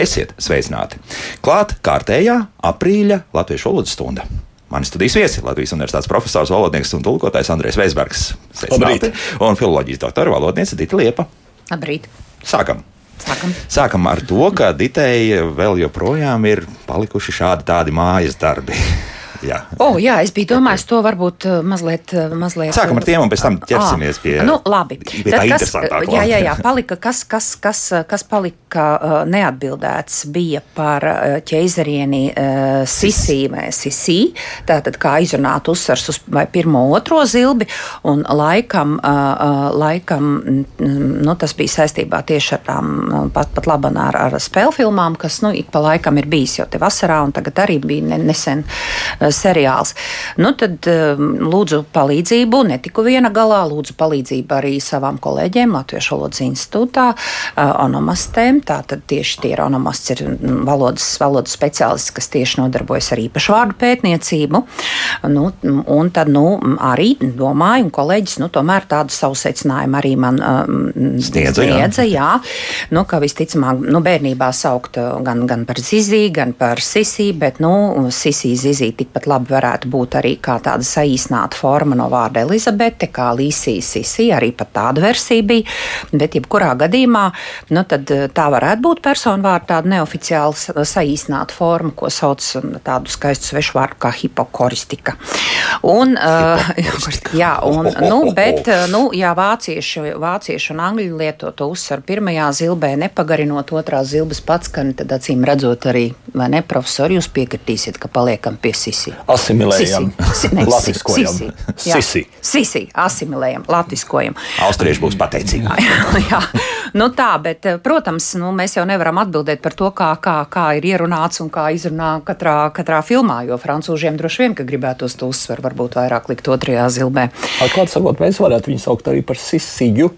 Esiet sveicināti! Klāt kārtējā aprīļa latviešu valodas stunda. Mani studijas viesi Latvijas Universitātes profesors, valodnieks un tulkotājs Andrēs Veisbergs. Sveicināti! Un filoloģijas doktora valodniece Dita Liepa. Labrīt! Sākam! Sākam. Sākam ar to, ka Ditei vēl joprojām ir palikuši šādi tādi mājas darbi. Jā. Oh, jā, es biju domājis, to varbūt uh, mazliet. uh, mazliet Sākam ar tiem, un pēc tam ķersimies pie, nu, labi. pie tā kas, jā, jā, jā, palika, kas, kas, kas, kas palika neatbildēts bija par ķeizarieni uh, sisīmē, sisī, tātad kā izrunāt uzsvars uz vai pirmo, otro zilbi, un laikam, uh, laikam mm, nu, tas bija saistībā tieši ar tām uh, pat, pat laban ar, ar spēļu filmām, kas, nu, ik pa laikam ir bijis jau te vasarā, un tagad arī bija ne, nesen seriāls. Nu, tad um, lūdzu palīdzību, netiku viena galā, lūdzu palīdzību arī savām kolēģiem Latviešu valodas institūtā, uh, onomastēm. Tātad tieši tie ir onomasts, ir mm, valodas, valodas speciālists, kas tieši nodarbojas ar īpašu vārdu pētniecību. Nu, un tad nu, arī domāju, un kolēģis nu, tomēr tādu savu secinājumu arī man um, Sniedza, jā. sniedza, jā. Nu, ka visticamāk, nu, bērnībā saukt gan, gan par zizī, gan par sisī, bet nu, sisī, zizī tikpat labi varētu būt arī kā tāda saīsnāta forma no vārda Elizabete, kā Līsija, sisī, arī pat tāda versija bija. Bet, jebkurā gadījumā, nu, uh, tā varētu būt personu vārda tāda neoficiāla sa- saīsnāta forma, ko sauc um, tādu skaistu svešu vārdu kā hipokoristika. Un, uh, jā, un, nu, bet, uh, nu, jā, vācieši, vācieši un angļu lieto to uzsver pirmajā zilbē, nepagarinot otrā zilbes patskani, tad acīm redzot arī, vai ne, profesori, jūs piekritīsiet, ka paliekam pie sisi. Asimilējam, Sisi. Ne, latviskojam. Sisi. Jā. Sisi. Sisi, asimilējam, latviskojam. Austrieši būs pateicīgi. Jā, jā. Nu tā, bet, eh, protams, nu, mēs jau nevaram atbildēt par to, kā, kā, kā ir ierunāts un kā izrunā katrā, katrā filmā. Jo francūžiem droši vien, ka gribētos to uzsveru, varbūt vairāk likt otrajā zilbē. Atklāti sakot, mēs varētu viņu saukt arī par sisiju.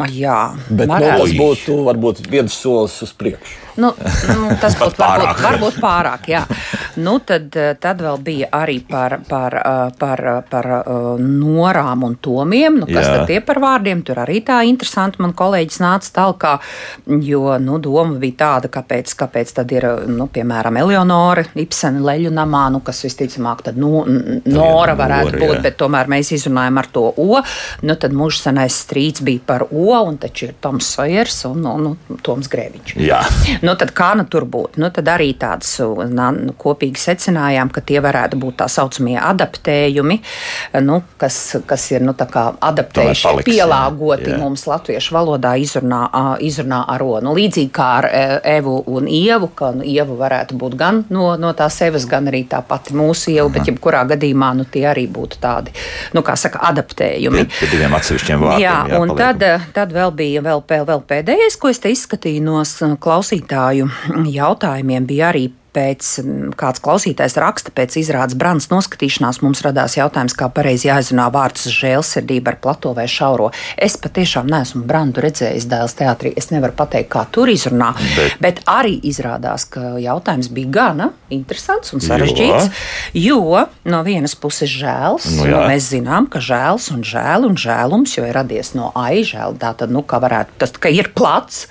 Ah, Jā, Bet nu, tas būtu varbūt viens solis uz priekšu. Nu, nu, tas būtu pārāk. varbūt, varbūt pārāk. Jā. Nu, tad, eh, tad vēl bija arī par, par, eh, par, par eh, norām un tomiem. Nu, kas Jā. tad tie par vārdiem? Tur arī tā interesanti. Man kolēģis nāca tālāk, jo nu, doma bija tāda, kāpēc, kāpēc tad ir, nu, piemēram, Eleonora Ipsena leļu namā, nu, kas visticamāk tad nu, Nora varētu būt, jā. bet tomēr mēs izrunājam ar to O. Nu, tad mūža senais strīds bija par O, un taču ir Toms Sojers un, un, un Toms Grēviņš. Jā. Nu, tad kā nu tur būt? Nu, tad arī tāds na, nu, kopīgi secinājām, ka tie varētu būt tā saucamie adaptējumi, nu, kas, kas ir nu, adaptējuši, paliks, pielāgoti jā, jā. mums latviešu valodā izrunā, izrunā ar O. Nu, līdzīgi kā ar e, Evu un Ievu, ka nu, Ieva varētu būt gan no, no tās Evas, gan arī tā pati mūsu Ieva, bet jebkurā gadījumā nu, tie arī būtu tādi, nu, kā saka, adaptējumi. Pie, pie diviem atsevišķiem vārdiem. Jā, un paliekam. tad, tad vēl bija vēl, vēl, pēdējais, ko es te izskatīju no s- klausītāju jautājumiem, bija arī. Pēc kāds klausītājs raksta, pēc izrādes brānas noskatīšanās mums radās jautājums, kā pareizi jāizrunā vārds žēlsirdība ar plato vai šauro. Es patiešām neesmu brandu redzējis dēls teātrī. Es nevaru pateikt, kā tur izrunā, Bet- bet, arī izrādās, ka jautājums bija gana interesants un sarežģīts. Jo no vienas puses žēls, Nu nu, jā. mēs zinām, ka žēls un žēl un žēlums jau ir radies no aižēla. Tā tad, nu, kā varētu, tas ka ir plats.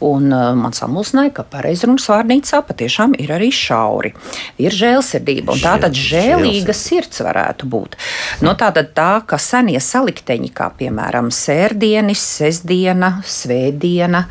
Un uh, man samulsināja, ka pareizrunas vārnīcā patiešām ir arī šauri. Ir žēlsirdība, un tā tad Žēl- žēlīga sirds varētu būt. Nu, tā tad tā, ka senie salikteņi, kā piemēram sērdienis, sestdiena, svētdiena,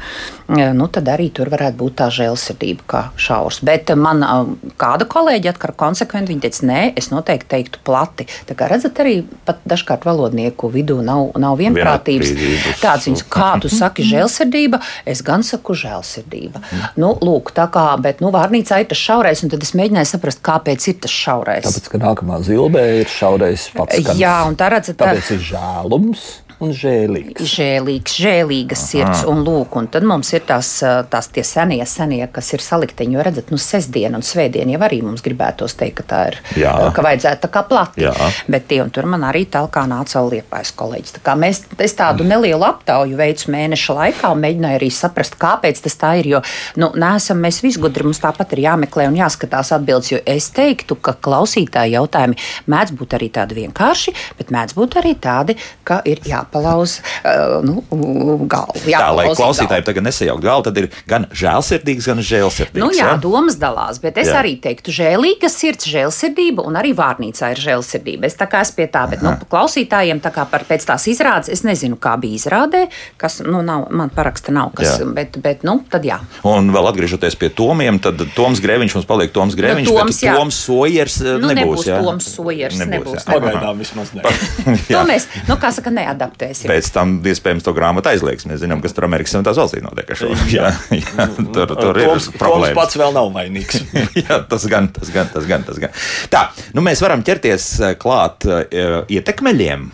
eh, nu, tad arī tur varētu būt tā žēlsirdība kā šaurs. Bet man uh, kāda kolēģi atkar konsekventi, viņa teica, nē, es noteikti teiktu plati. Tā kā redzat, arī pat dažkārt valodnieku vidū nav, nav vienprātības. Tāds viņas, kā tu saki žēlsirdība, es gan saku žēlsirdība. Nu, lūk, tā kā, bet, nu, vārnīcā ir tas šaurais, un tad es mēģināju saprast, kāpēc ir tas šaurais. Tāpēc, ka nākamā zilbē ir šaurais pats. skaņas. Jā, un tā redzat, tā- Tāpēc ir žēlums. Un žēlīgs. Žēlīgs, žēlīgas sirds, un lūk, un tad mums ir tās, tās tie senie, senie, kas ir salikteņi, jo redzat, nu, sestdiena un svētdiena jau arī mums gribētos teikt, ka tā ir, Jā. ka vajadzētu tā kā plati. Jā. Bet tie, un tur man arī talkā nāca liepais kolēģis. Tā kā mēs, es tādu nelielu aptauju veicu mēneša laikā un mēģināju arī saprast, kāpēc tas tā ir, jo, nu, neesam mēs visgudri, mums tāpat ir jāmeklē un jāskatās atbildes, jo es teiktu, ka klausītāji jautājumi mēdz būt arī tādi vienkārši, bet mēdz būt arī tādi, ka ir jāpalauz uh, nu, galvu. Tā, lai klausītāji tagad nesajaukt galvu, tad ir gan žēlsirdīgs, gan žēlsirdīgs. Nu, jā, ja? domas dalās, bet es Jā. jā. arī teiktu, žēlīga sirds, žēlsirdība un arī vārnīcā ir žēlsirdība. Es tā kā esmu pie tā, bet nu, klausītājiem tā kā par pēc tās izrādes, es nezinu, kā bija izrādē, kas, nu, nav, man paraksta nav, kas, Jā. bet, bet, nu, tad jā. Un vēl atgriežoties pie Tomiem, tad Toms Grēviņš mums paliek Toms Grēviņš, Nu, Toms, bet jā. Toms Sojers eh, Nu, nebūs. nebūs jā? Toms Sojers, nebūs, jā. Pagaidām vismaz ne. To Jā. mēs, nu, kā saka, neadaptēsim. Pēc tam iespējams to grāmatu aizliegs. Mēs zinām, kas tur Amerikas Savienotās valstīs notiek. ar šo. Jā, jā, tur, tur ir Toms, Toms problēmas. pats vēl nav vainīgs. Jā, tas gan, tas gan, tas gan, tas gan. Tā, nu mēs varam ķerties eh, klāt uh, ietekmeļiem.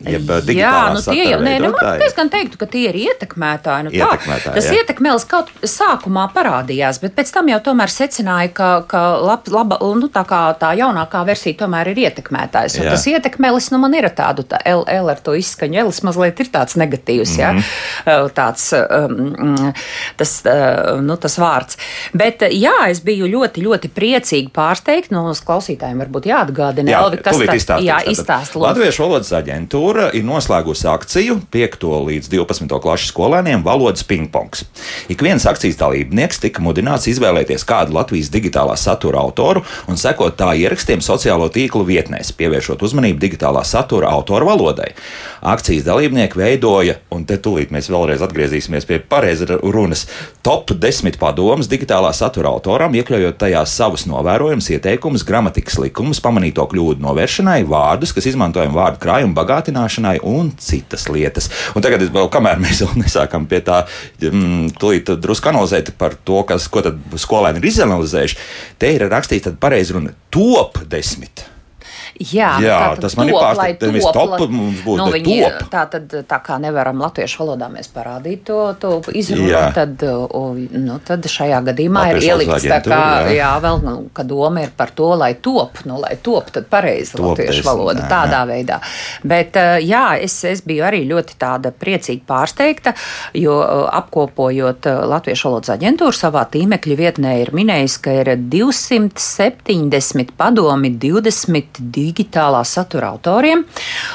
Jeb, eh, Jā, digitālā nu tie jau satura nē, nu, man diezgan teiktu, ka tie ir ietekmētāji. Nu, tā, Ietekmētāji, tas jā. ietekmēlis kaut sākumā parādījās, bet pēc tam jau tomēr secināja, ka, ka lab, laba, nu, tā, kā tā jaunākā versija tomēr ir ietekmētājs. Un Jā. tas ietekmēlis, nu, man ir tādu tā L, L ar to izskaņu. L mazliet ir tāds negatīvs, mm Mhm. -hmm. jā, tāds um, tas, uh, nu, tas vārds. Bet jā, es biju ļoti, ļoti priecīgi pārsteigta. Nu, uz klausītājiem varbūt jāatgādina, Jā, Elvi, kas tad- izstāstīšu. jā, Tātad izstāst, lūdzu. Latviešu valodas aģentūra ir noslēgusi akciju 5. līdz 12. klases skolēniem valodas pingpongs. Ik viens akcijas dalībnieks tika mudināts izvēlēties kādu Latvijas digitālā satura autoru un sekot tā ierakstiem sociālo tīklu vietnēs, pievēršot uzmanību digitālā satura autora valodai. Akcijas dalībnieki veidoja, un te tūlīt mēs vēlreiz atgriezīsimies pie pareizas runas, top 10 padomus digitālā satura autoram, iekļaujot tajā savus novērojumus, ieteikumus, gramatikas likumus, pamanīto kļūdu novēršanai, vārdus, kas izmantojami vārdu krājuma bagātināšanai un citas lietas. Un tagad, vēl, kamēr mēs vēl nesākam pie tā, mm, tūlīt drusku analizēt par to, kas, ko tad skolēni ir izanalizējuši, te ir rakstīts pareizi runa top 10. Jā, Jā, tas man ir top, pārsteigts. top, top mums būs, nu, viņi, top. Tā tad, tā kā nevaram latviešu valodā mēs parādīt to, to izrunu, tad, nu, tad šajā gadījumā ir Latviešu ielikts tā kā, jā. jā, vēl, nu, ka doma ir par to, lai top, nu, lai top, tad pareizi Top latviešu valoda jā, tādā veidā. Bet, eh, jā, es, es biju arī ļoti tāda priecīga pārsteigta, jo apkopojot eh, Latviešu valodas aģentūru savā tīmekļa vietnē ir minējis, ka ir 270 padomi 20 digitālā satura autoriem.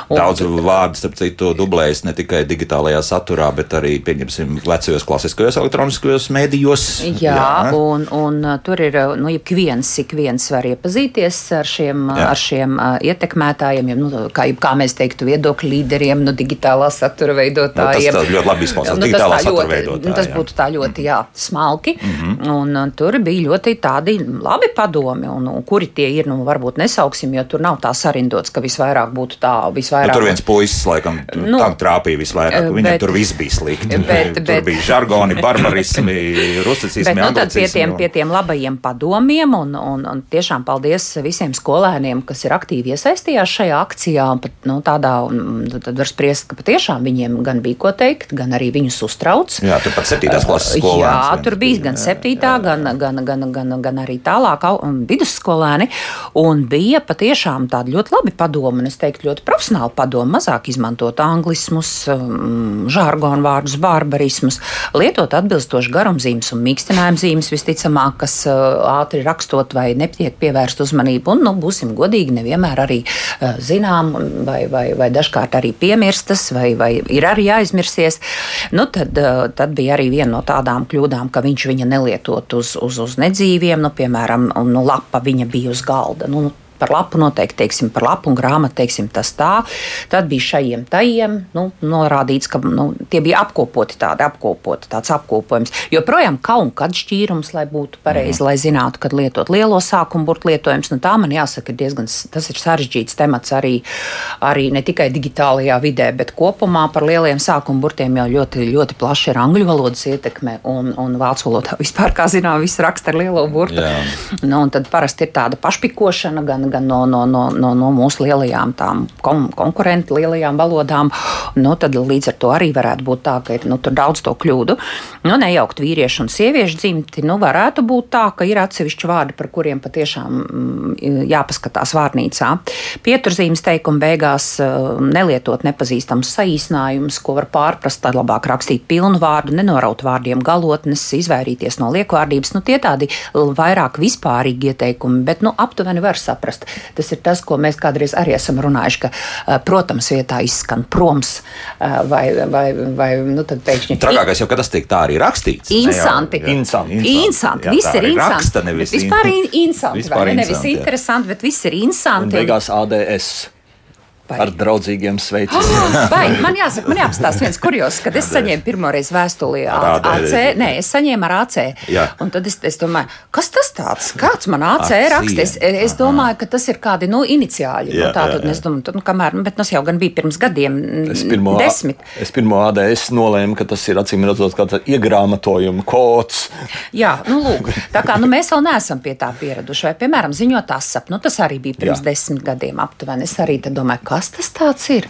Un- Daudz vārdu, starp citu, dublējas ne tikai digitālajā saturā, bet arī, pieņemsim, vecajos klasiskajos elektroniskajos mēdījos. Jā, un, un uh, tur ir uh, nu, ik viens, ik viens var iepazīties ar šiem, uh, Jā. ar šiem ietekmētājiem, ja, nu, kā, kā mēs teiktu, viedokļu līderiem, nu, digitālā satura Nu, tas veidotājiem. tā ļoti labi izklausās. Nu, tas Digitālā tā satura ļoti- veidotāji, Tas jā. Mhm. būtu tā ļoti jā, smalki. Mm -hmm. un, uh, tur bija ļoti tādi labi padomi, un, un kuri tie ir, nu, varbūt nesauksim, jo tur nav tā sarindots, ka visvairāk būtu tā, Nu, visvairāk. tur viens puisis, laikam, Nu, nu, tam trāpīja visvairāk. Viņam bet- tur viss bija slikti. bet- tur bet- bija žargoni, barbarismi, rusicismi, nu, tad pie tiem, pie tiem labajiem padomiem, un, un, un tiešām paldies visiem skolēniem, kas ir aktīvi iesaistījās šajā akcijā. Pat, nu, tādā, tad- var spriest, ka patiešām viņiem gan bija ko teikt, gan arī viņus uztrauc. Jā, tur pat 7. klases skolēns. Jā, tur bija gan 7, gan, gan, gan, gan, gan arī tālāk vidusskolēni. Un bija patiešām tādi ļoti labi padomi, un es teiktu, ļoti profesionāli padomi. Mazāk izmantot anglismus, um, žargonu vārdus, barbarismus, lietot atbilstoši garumzīmes un mīkstinājuma zīmes, visticamāk, kas uh, ātri rakstot vai netiek pievērst uzmanību. Un, nu, būsim godīgi, nevienmēr arī uh, zinām, vai, vai, vai dažkārt arī piemirstas, vai, vai ir arī aizmirsies. Nu, tad, uh, tad bija arī viena no tādām kļūdām, ka viņš viņa nelietot uz, uz, uz nedzīviem, nu, piemēram, nu, lapa viņa bija uz galda. Nu, Par lapu noteikti, teiksim, par lapu un grāmatu, teiksim, tas tā. Tad bija šajiem tajiem nu, norādīts, ka nu, tie bija apkopoti tādi, apkopoti tāds apkopojums. Joprojām kaut kāds šķīrums, lai būtu pareizi, mm. lai zinātu, kad lietot lielo sākumu burtu lietojums. Nu, tā man jāsaka, ir diezgan tas ir sarežģīts temats arī, arī ne tikai digitālajā vidē, bet kopumā par lieliem sākumu burtiem jau ļoti, ļoti plaši ir angļu valodas ietekme un, un vācu valodā vispār, kā zinām, viss raksta ar lielo burtu. Jā. Nu, un tad parasti ir tāda pašpikošana gan, gan, gan no, no, no, no, no mūsu lielajām kon konkurentu lielajām valodām. Nu, tad līdz ar to arī varētu būt tā, ka ir nu, daudz to kļūdu. Nu, nejaukt vīriešu un sieviešu dzimti, nu, varētu būt tā, ka ir atsevišķi vārdi, par kuriem patiešām mm, jāpaskatās vārnīcā. Pieturzīmes teikuma beigās nelietot nepazīstams saīsinājums, ko var pārprast, tad labāk rakstīt pilnu vārdu, nenoraut vārdiem galotnes, izvairīties no liekvārdības. Nu, tie tādi vairāk vispārīgi ieteikumi, bet nu, aptuveni var saprast. Tas ir tas, ko mēs kādreiz arī esam runājuši, ka, protams, vietā izskan proms vai, vai, vai nu, tad pēkšņi. Trakākais jau, ka tas tiek tā arī rakstīts. Insanti. Jā, Insanti. Insanti. Viss ir insanti. Raksta, nevis vispār insanti. Vispār vai ne? Nevis insanti, jā. interesanti, bet viss ir Un insanti. beigās ADS Vai- ar draudzīgiem sveicieniem. Vai man jāsaka, man jāapstāsta viens kurjos, kad es saņēmu pirmo reizi vēstuli AC. AD. Nē, es saņēmu ar AC. Jā. Un tad es, es domāju, kas tas tāds? Kāds man AC Akcija. raksta? Es, es domāju, ka tas ir kādi nu, iniciāļi. Jā, nu, tā tad es domāju, tad, nu, kamēr, nu, bet tas jau gan bija pirms gadiem, Es pirmo, desmit. es pirmo ADS nolēmu, ka tas ir acīm redzot kāds iegrāmatojuma kods. Jā, nu, lūk, tā kā nu, mēs vēl neesam pie tā pieraduši. Vai, piemēram, ziņot asap, nu, tas arī bija pirms Jā. desmit gadiem aptuveni. Es arī domāju, kas tas ir?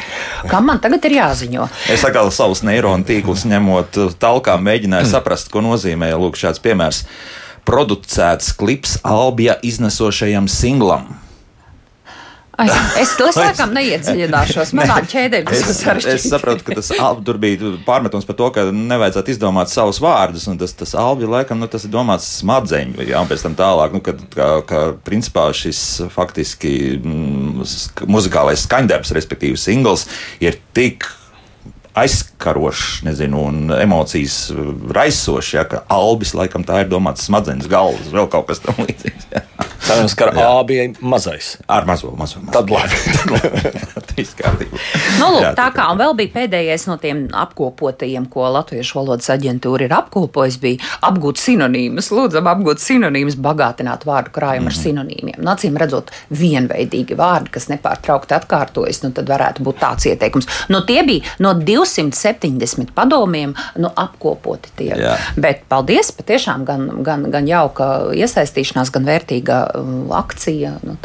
Kam man tagad ir jāziņo? Es atkal savus neironu tīklus ņemot talkā, mēģināju saprast, ko nozīmē lūk, šāds piemērs. Producēts klips Albija iznesošajam singlam. Ai, es laikam neiedziļināšos. Manā ķēdē tas ir Es, es sarežģīti. saprotu, ka tas tur bija pārmetums par to, ka nevajadzētu izdomāt savus vārdus. un Tas, tas albi, laikam, nu, tas ir domāts smadzeņu, jā, un pēc tam tālāk, nu, kad, ka, ka principā šis faktiski mm, muzikālais skaņdarbs, respektīvi singls, ir tik aizkarošs, nezinu, un emocijas uh, raisošs, ja, ka albis, laikam, tā ir domāts smadzenes galvas, vēl kaut kas tam līdzīgs. jā. Cerams, ka ar A bija mazais. Ar mazo, mazo. mazo. Tad labi. Viss kārtībā. Nu, lūk, Jā, tā kā un vēl bija pēdējais no tiem apkopotajiem, ko Latviešu valodas aģentūra ir apkopojusi, bija apgūt sinonīmus. Lūdzam, apgūt sinonīmus, bagātināt vārdu krājumu Mhm. ar sinonīmiem. Nu, acīm redzot, vienveidīgi vārdi, kas nepārtraukti atkārtojas, nu, tad varētu būt tāds ieteikums. Nu, tie bija no 270 padomiem nu, apkopoti tie. Jā. Bet paldies, patiešām gan, gan, gan jauka iesaistīšanās, gan vērtīga uh, akcija. Nu,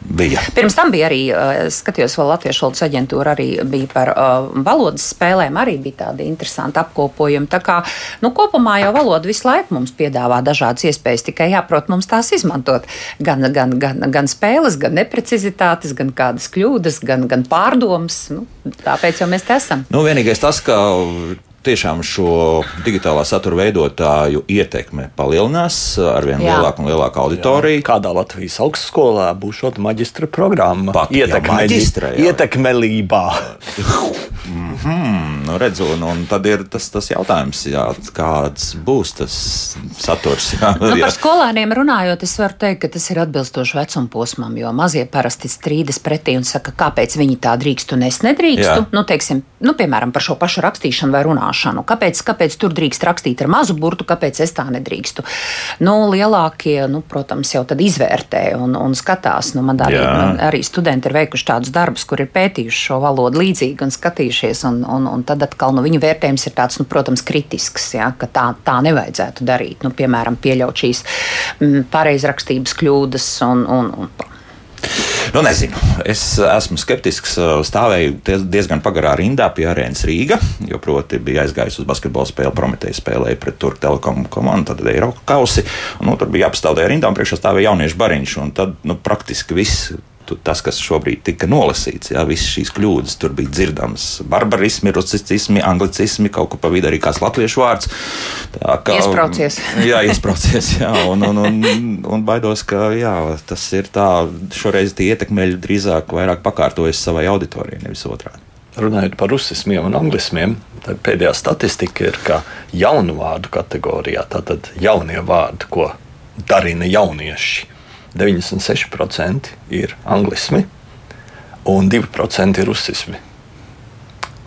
Bija. Pirms tam bija arī, eh, skatījos, vēl Latviešu valodas aģentūra arī bija par uh, valodas spēlēm, arī bija tādi interesanti apkopojumi. Tā kā, nu, kopumā jau valoda visu laiku mums piedāvā dažādas iespējas, tikai jāprot mums tās izmantot. Gan, gan, gan, gan spēles, gan neprecizitātes, gan kādas kļūdas, gan, gan pārdomas. Nu, tāpēc jau mēs te esam. Nu, vienīgais tas, ka tiešām šo digitālā satura veidotāju ietekme palielinās ar vien Jā. lielāku un lielāku auditoriju. Kādā Latvijas augstskolā būs šāda maģistra programma? Pat, ja maģistra, jā. Ietekmelībā. Hmm, nu, redzu, un, un tad ir tas, tas jautājums, jā, kāds būs tas saturs. Jā, Nu, jā. par skolēniem runājot, es varu teikt, ka tas ir atbilstoši vecuma posmam, jo mazie parasti strīdas pretī un saka, kāpēc viņi tā drīkst un es nedrīkstu. Jā. Nu, teiksim, nu, piemēram, par šo pašu rakstīšanu vai runāšanu. Kāpēc, kāpēc tur drīkst rakstīt ar mazu burtu, kāpēc es tā nedrīkstu? Nu, lielākie, nu, protams, jau tad izvērtē un, un skatās. Nu, man arī, man arī studenti ir veikuši tādus darbus, kur ir pētījuši šo valodu līdzīgi un skatījušies. Un, un, un tad atkal nu, viņu vērtējums ir tāds, nu, protams, kritisks, ja, ka tā, tā nevajadzētu darīt. Nu, piemēram, pieļaut šīs mm, pareizrakstības kļūdas un, un, un Nu, nezinu. Es esmu skeptisks. Stāvēju diez- diezgan pagarā rindā pie arēnas Rīga, jo proti bija aizgājis uz basketbola spēli, Prometēja spēlēja pret Turku telekomu komandu, tad Eiropas kausi. Nu, tur bija jāpastāv tajā rindā, un priekšā stāvēja jauniešu bariņš. Tad nu, praktiski viss. Tas, kas šobrīd tika nolasīts, jā, visas šīs kļūdas, tur bija dzirdams barbarismi, rusicismi, anglicismi, kaut ko pa vidu arī kāds latviešu vārds. Tā kā- Iespraucies. Jā, iesprāsties, jā, un, un, un, un baidos, ka jā, tas ir tā, šoreiz tie ietekmeļi drīzāk vairāk pakārtojas savai auditorijai, nevis otrādi. Runājot par rusismiem un anglismiem, tad pēdējā statistika ir, ka jaunu vārdu kategorijā, tātad jaunie vārdi, ko darina jaunieši, 96% ir anglismi un 2% ir rusismi.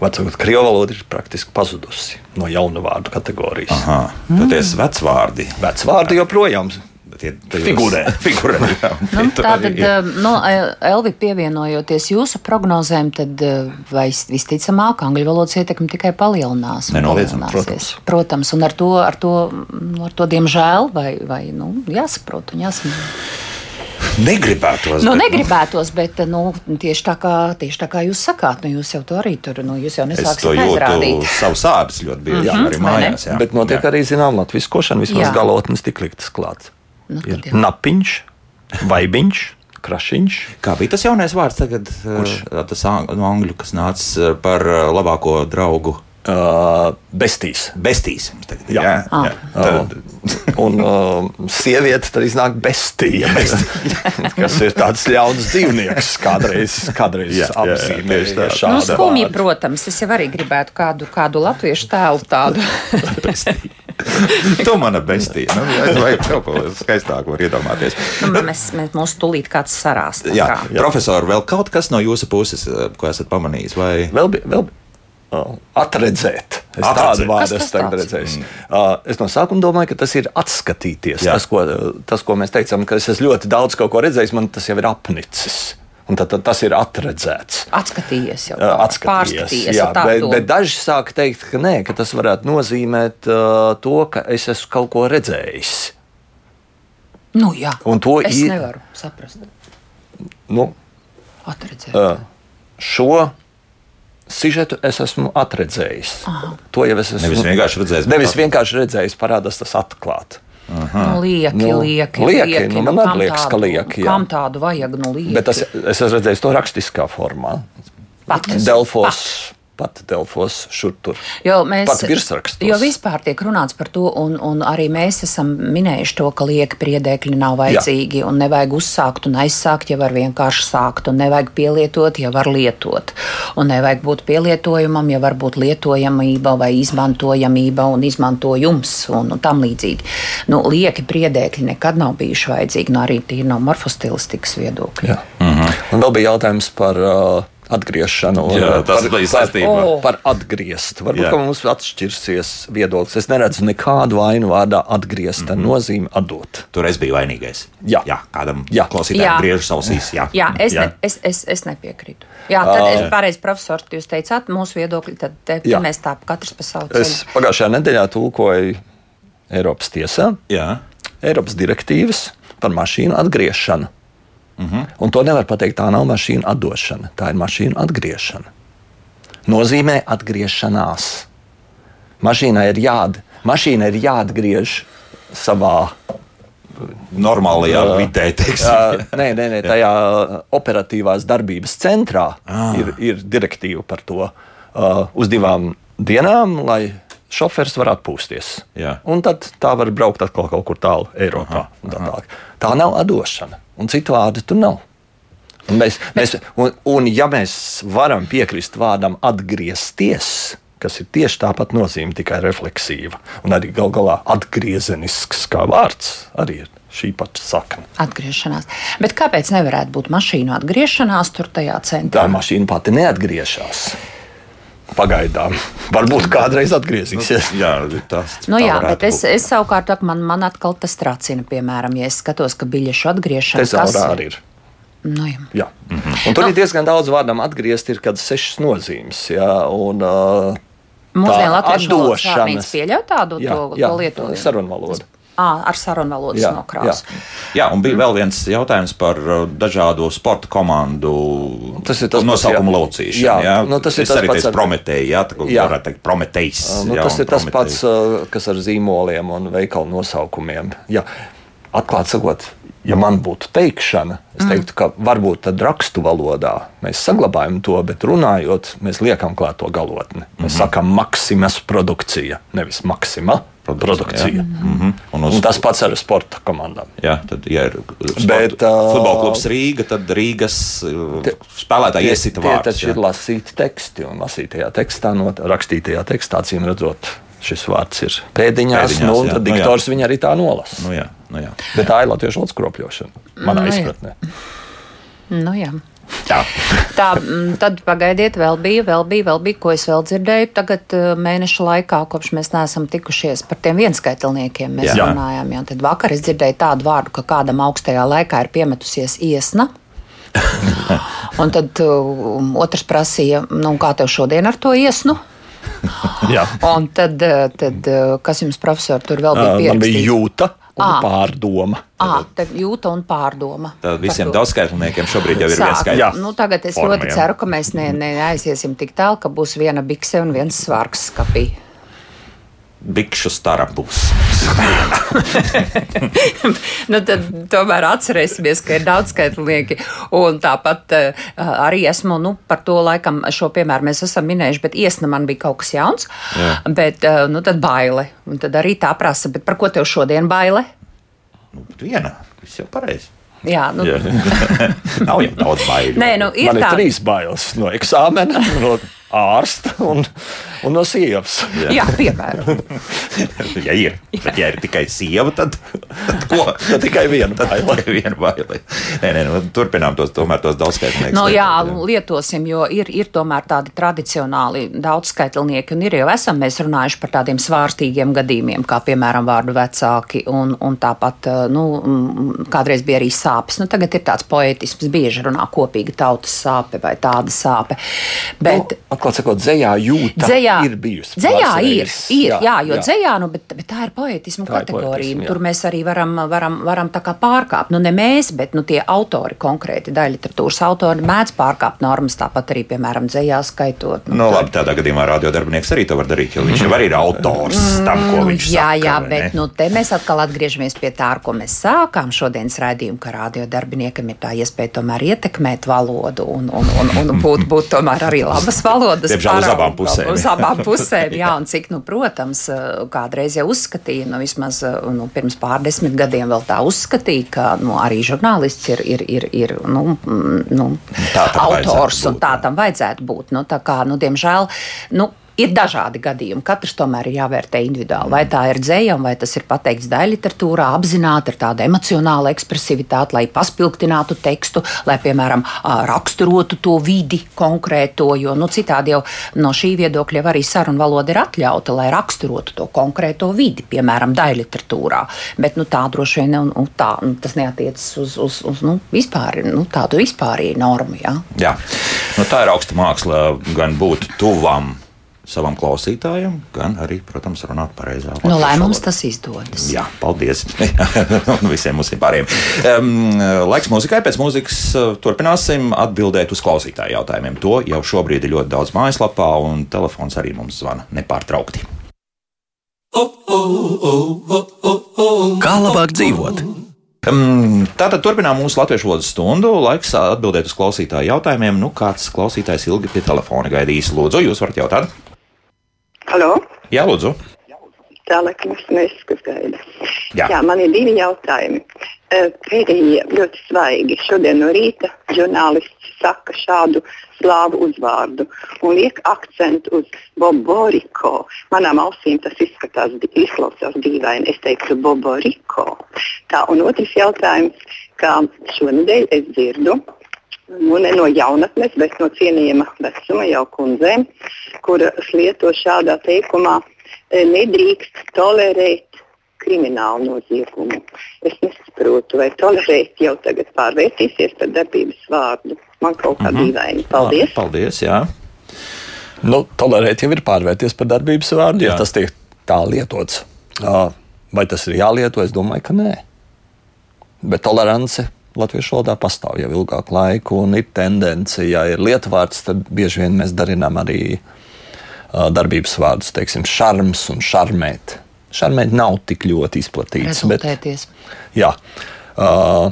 Vecākot, krievu valoda ir praktiski pazudusi no jaunu vārdu kategorijas. Aha, tad tie ir vecvārdi. Vecvārdi joprojām Tie, figurē jā, Nu, tā tad, nu, Elvi, pievienojoties jūsu prognozēm, tad eh, vis- visticamāk, angļu valodas ietekme tikai palielinās. Nenoliedzami, palielināsies. Protams, un ar to, ar to, nu, ar to diemžēl, vai, vai nu, jāsaprot un jāsaprot. Negribētos. Nu, bet, negribētos, bet nu, tieši, tā kā, tieši tā kā jūs sakāt, nu, jūs jau to arī tur, nu, jūs jau Es to aizrādīt. savus ādas ļoti bieži, Mhm, arī vai ne? mājās. Jā. Bet notiek Jā. arī zināma latviskošana, vismaz Jā. galotnes tik liktas klāt. Nu, Ir jau. napiņš, vaibiņš, krašiņš. Kā bija tas jaunais vārds tagad? Kurš? Tas ang no angļu, kas nāca par uh, labāko draugu. Uh, bestīs. Bestīs. tagad ir, Jā. jā, Ah. jā. Tad, Un uh, sieviete tad iznāk bestija. kas ir tāds ļauns dzīvnieks, kādreiz, kādreiz Jā, jā, jā, apzīmēja tieši tā. šādu Nu, skumji, vārdu. protams, es jau arī gribētu kādu, kādu latviešu tēlu tādu. tu mana bestīja. Nu, jā, vajag kaut ko skaistāku var iedomāties. nu, mēs, mēs mūs tūlīt kāds sarāst. Jā, kā. jā. profesor, vēl kaut kas no jūsu puses, eh, ko esat pamanījis? Vai... Vēl. Vēl atredzēt. Es tādu vārdu esmu tagad redzējis. Uh, es no sākuma domāju, ka tas ir atskatīties. Jā. Tas ko, tas, ko mēs teicām, ka es esmu ļoti daudz kaut ko redzējis, man tas jau ir apnicis. Un tad, tad tas ir atredzēts. Atskatījies jau. Uh, tā, Atskatījies, Pārskatījies. jā, bet, bet daži sāk teikt, ka nē, ka tas varētu nozīmēt uh, to, ka es esmu kaut ko redzējis. Nu, jā. Un to es i- nevaru saprast. Nu, Atredzēt. uh, šo sižetu es esmu atredzējis. To jau es esmu. Nevis vienkārši redzējis, Nevis vienkārši redzējis, parādās tas atklāti. Nu, lieki, Nu, lieki, lieki, nu, man kam arī liekas, ka tādu- lieki, jā. Kam tādu vajag? Nu, lieki. Bet tas, es esmu redzējis to rakstiskā formā. Pat. Delfos, pat Delfos, šur tur. Jo mēs, Pat virsrakstos. jo vispār tiek runāts par to, un, un arī mēs esam minējuši to, ka lieki priedēkļi nav vajadzīgi, Jā. un nevajag uzsākt un aizsākt, ja var vienkārši sākt, un nevajag pielietot, ja var lietot. Un nevajag būt pielietojumam, ja var būt lietojamība vai izmantojamība un izmantojums un, un tam līdzīgi. Nu, lieki priedēkļi nekad nav bijuši vajadzīgi, nu, arī tīri no morfostilistikas viedokļa. Jā. Un vēl bija jautājums par uh, atgriešanu. un, Jā, uh, tas par, bija par, saistībā. O. par atgriezt. Varbūt Jā. ka mums atšķirsies viedoklis. Es neredzu nekādu vainu vārdā atgriezt. Mm -hmm. nozīme atdot. Tur es biju vainīgais. Jā. jā kādam Jā. klausītājam Jā. griežas ausīs. Jā, Jā, es, jā. Ne, es, es, es nepiekrītu. Jā, tad Ā. es pareizi profesors, jūs teicāt, mūsu viedokļi, tad te, te mēs tā katrs pa savu ceļu. Es pagājušajā nedēļā tulkoju Eiropas tiesā jā. Eiropas direktīvas par mašīnu atgriešanu. Mm -hmm. Un to nevar pateikt, tā nav mašīna atdošana, tā ir mašīna atgriešana. Nozīmē atgriešanās. Mašīnai ir, jād, mašīna ir jāatgriež savā Normālajā vidē, teiksim. Uh, nē, nē, nē, tajā operatīvās darbības centrā ah. ir, ir direktīva par to uh, uz divām dienām, lai šofers var atpūsties. Jā. Un tad tā var braukt atkal kaut kur tālu Eiropā. un Tā, tālāk. tā nav atdošana, un citu vārdu tur nav. Un, mēs, mēs, un, un ja mēs varam piekrist vārdam atgriezties, kas ir tieši tāpat nozīme, tikai refleksīva, un arī gal galā atgriezenisks kā vārds, arī ir šī pati sakne. Atgriešanās. Bet kāpēc nevarētu būt mašīnu atgriešanās tur tajā centrā? Tā mašīna pati neatgriežas. Pagaidām. Varbūt kādreiz atgriezīsies. Jā, tas Nu, jā, bet es, būt. es savukārt man, man atkal tas tracina, piemēram, ja es skatos, ka biļešu atgriešana Tezaurā arī ir. Nu, jā. Jā. Un tur ir diezgan daudz vārdam atgriezt, ir kādas sešas nozīmes. Jā, un, uh, Mūsdienu tā latviešu vārnīca pieļauj tādu jā, to, jā, to lietojumu. sarunvaloda. À, ar sarunvalodas Jā, nokrāsu. Jā, un bija vēl viens jautājums par uh, dažādu sporta komandu Tas ir tas pats, nosaukumu jā. Jā, jā. nu, tas ir tas arī pats ar- Prometēju, jā, tā kā Jā. teikt Prometējs. Nu, jā, tas ir tas Prometej. pats, uh, kas ar zīmoliem un veikalu nosaukumiem. Jā. Atklāti sakot, ja man būtu teikšana, es teiktu, ka varbūt tad rakstu valodā mēs saglabājam to, bet runājot, mēs liekam klāt to galotni. Mēs sakām, maksimas produkcija, nevis maksima produkcija. Mm -hmm. un, uz, Un tas pats ar sporta komandām. Jā, tad, ja ir sport, Bet, uh, futbola klubs Rīga, tad Rīgas uh, spēlētāji iesita tie vārdus. taču ir lasīti teksti, un lasītajā tekstā, no rakstītajā tekstā, acīm redzot, šis vārds ir pēdiņās, Pēdiņās, nu, un jā. tad Nu, jā. diktors viņu arī tā nolasa. Nu, jā, nu, jā. Bet tā ir latviešu valodas kropļošana, manā Nu, jā. izpratnē. Nu, jā. Tā. Tā, mm, tad pagaidiet, vēl bija, vēl bija, vēl bija, ko es vēl dzirdēju. Tagad eh, mēneša laikā, kopš mēs neesam tikušies par tiem vienskaitlniekiem, mēs Jā. jā. runājām. Jā. Tad vakar es dzirdēju tādu vārdu, ka kādam augstajā laikā ir piemetusies iesna. Un tad uh, otrs prasīja, nu, kā tev šodien ar to iesnu? Jā. Un tad, eh, tad eh, kas jums, profesor, tur vēl bija Uh, Man bija jūta. Un Ā. pārdoma. À, te jūta un pārdoma. Tad visiem daudzskaitlniekiem šobrīd jau ir viens. Jā. Nu, tagad es Forma, ļoti ceru, ka mēs ne, ne, neaiziesim tik tālu, ka būs viena bikse un viens svārks skapī. Bikšu stara būs. nu, tad tomēr atcerēsimies, ka ir daudz skaitlinieki. Un tāpat uh, arī esmu nu, par to laikam, šo piemēru mēs esam minējuši, bet iesna man bija kaut kas jauns. Jā. Bet uh, nu, tad baile. Un tad arī tā prasa, bet par ko tev šodien baile? Nu, bet viena, viss jau pareizi. Jā, nu, Jā. Nav jau daudz baiļu. Nē, nu, ir Man ir tā. trīs bailes no eksāmena, no ārsta un, un no sievas. Jā, piemēram. ja ir. Bet, ja ir tikai sieva, tad, tad ko? Tad tikai viena viena baile. Nē, nē, nu, turpinām tos, tomēr tos daudzskaitniekus. No, lietot, jā, lietosim, jo ir, ir tomēr tādi tradicionāli daudzskaitlnieki, un ir jau esam mēs runājuši par tādiem svārstīgiem gadījumiem, kā piemēram vārdu vecāki, un, un tāpat, eh, nu, mm, kādreiz bija arī sāpes. Nu, tagad ir tāds poetisms, bieži runā kopīga tautas sāpe vai tāda sāpe. Bet, nu, atklāt sakot, dzējā jūta Dzējā ir bijusi. Dzējā ir, ir jā, jā, jo jā. dzējā, nu, bet, bet tā ir poetisma Tā ir kategorija. poetisma, jā. Tur mēs arī varam, varam, varam tā kā pārkāpt. Nu, ne mēs, bet nu, tie autori konkrēti, daļa literatūras autori mēdz pārkāpt normas, tāpat arī, piemēram, dzējā skaitot. Nu, labi, tādā gadījumā radiodarbinieks arī to var darīt, jo viņš jau arī ir autors tam, ko viņš jā, saka. jā, bet ne? nu, te mēs atkal atgriežamies pie tā, ar ko mēs sākām šodienas raidījumu, ka radiodarbiniekam ir tā iespēja tomēr ietekmēt valodu un, un, un, un būt, būt tomēr arī labas valodas. Diemžēl uz abām pusēm. Uz abām pusēm, jā, un cik, nu, protams, kādreiz jau uzskatīja, nu, vismaz nu, pirms pārdesmit gadiem vēl tā uzskatīja, ka nu, arī žurnālists ir, ir, ir, ir nu, mm, nu, Tā autors, vajadzētu un būt, tā tam vajadzētu būt. Nu, tā kā, nu, diemžēl, nu, Ir dažādi gadījumi. Katrs tomēr ir jāvērtē individuāli. Vai tā ir dzējama, vai tas ir pateikts daļliteratūrā, apzināti ar tādu emocionālu ekspresivitāti, lai paspilgtinātu tekstu, lai, piemēram, raksturotu to vidi konkrēto. Jo nu, citādi jau no šī viedokļa arī sarunu valoda ir atļauta, lai raksturotu to konkrēto vidi, piemēram, daļliteratūrā. Bet nu, tā droši vien nu, tā, nu, tas neatiecas uz, uz, uz nu, vispār, nu, tādu vispārīgu normu. Ja? Jā, nu, tā ir augsta māksla gan būt tuvam savam klausītājam, gan arī, protams, runāt pareizā Nu, lai latviešu mums valodā. tas izdodas. Jā, paldies. Un visiem mums ir pārējiem. Um, laiks mūzikai. Pēc mūzikas uh, turpināsim atbildēt uz klausītāju jautājumiem. To jau šobrīd ir ļoti daudz mājaslapā, un telefons arī mums zvana nepārtraukti. Kā labāk dzīvot? Tātad turpinām mūsu latviešu valodas stundu. Laiks atbildēt uz klausītāju jautājumiem. Nu, kāds klausītājs ilgi pie telefona gaidīs? Lūdzu, jūs varat jautāt? Halo? Jā, lūdzu. Tā laikam es gaida. Jā. Jā, man ir divi jautājumi. Eh, Pēdējie ļoti svaigi. Šodien no rīta žurnālists saka šādu slāvu uzvārdu un liek akcentu uz Boboriko. Manām ausīm tas izskatās, izklausās dīvaini. Es teiktu Boboriko. Tā, un otrs jautājums, kā šonadēļ es dzirdu, nu, ne no jaunatnes, bet no cienījama vecuma jau kundzēm, kuras lieto šādā teikumā, e, nedrīkst tolerēt kriminālu noziegumu. Es nesaprotu, vai tolerēt jau tagad pārvērtīsies par darbības vārdu. Man kaut kā Mhm. dīvaini. Paldies! Paldies, jā. Nu, tolerēt jau ir pārvērties par darbības vārdu, ja Jā. tas tiek tā lietots. Vai tas ir jālieto? Es domāju, ka nē. Bet tolerance latviešu valodā pastāv jau ilgāku laiku, un ir tendence, ja ir lietvārds, tad bieži vien mēs darinām arī darbības vārdus, teiksim, šarms un šarmēt. Šarmēt nav tik ļoti izplatīts. Bet, Rezultēties. jā, uh,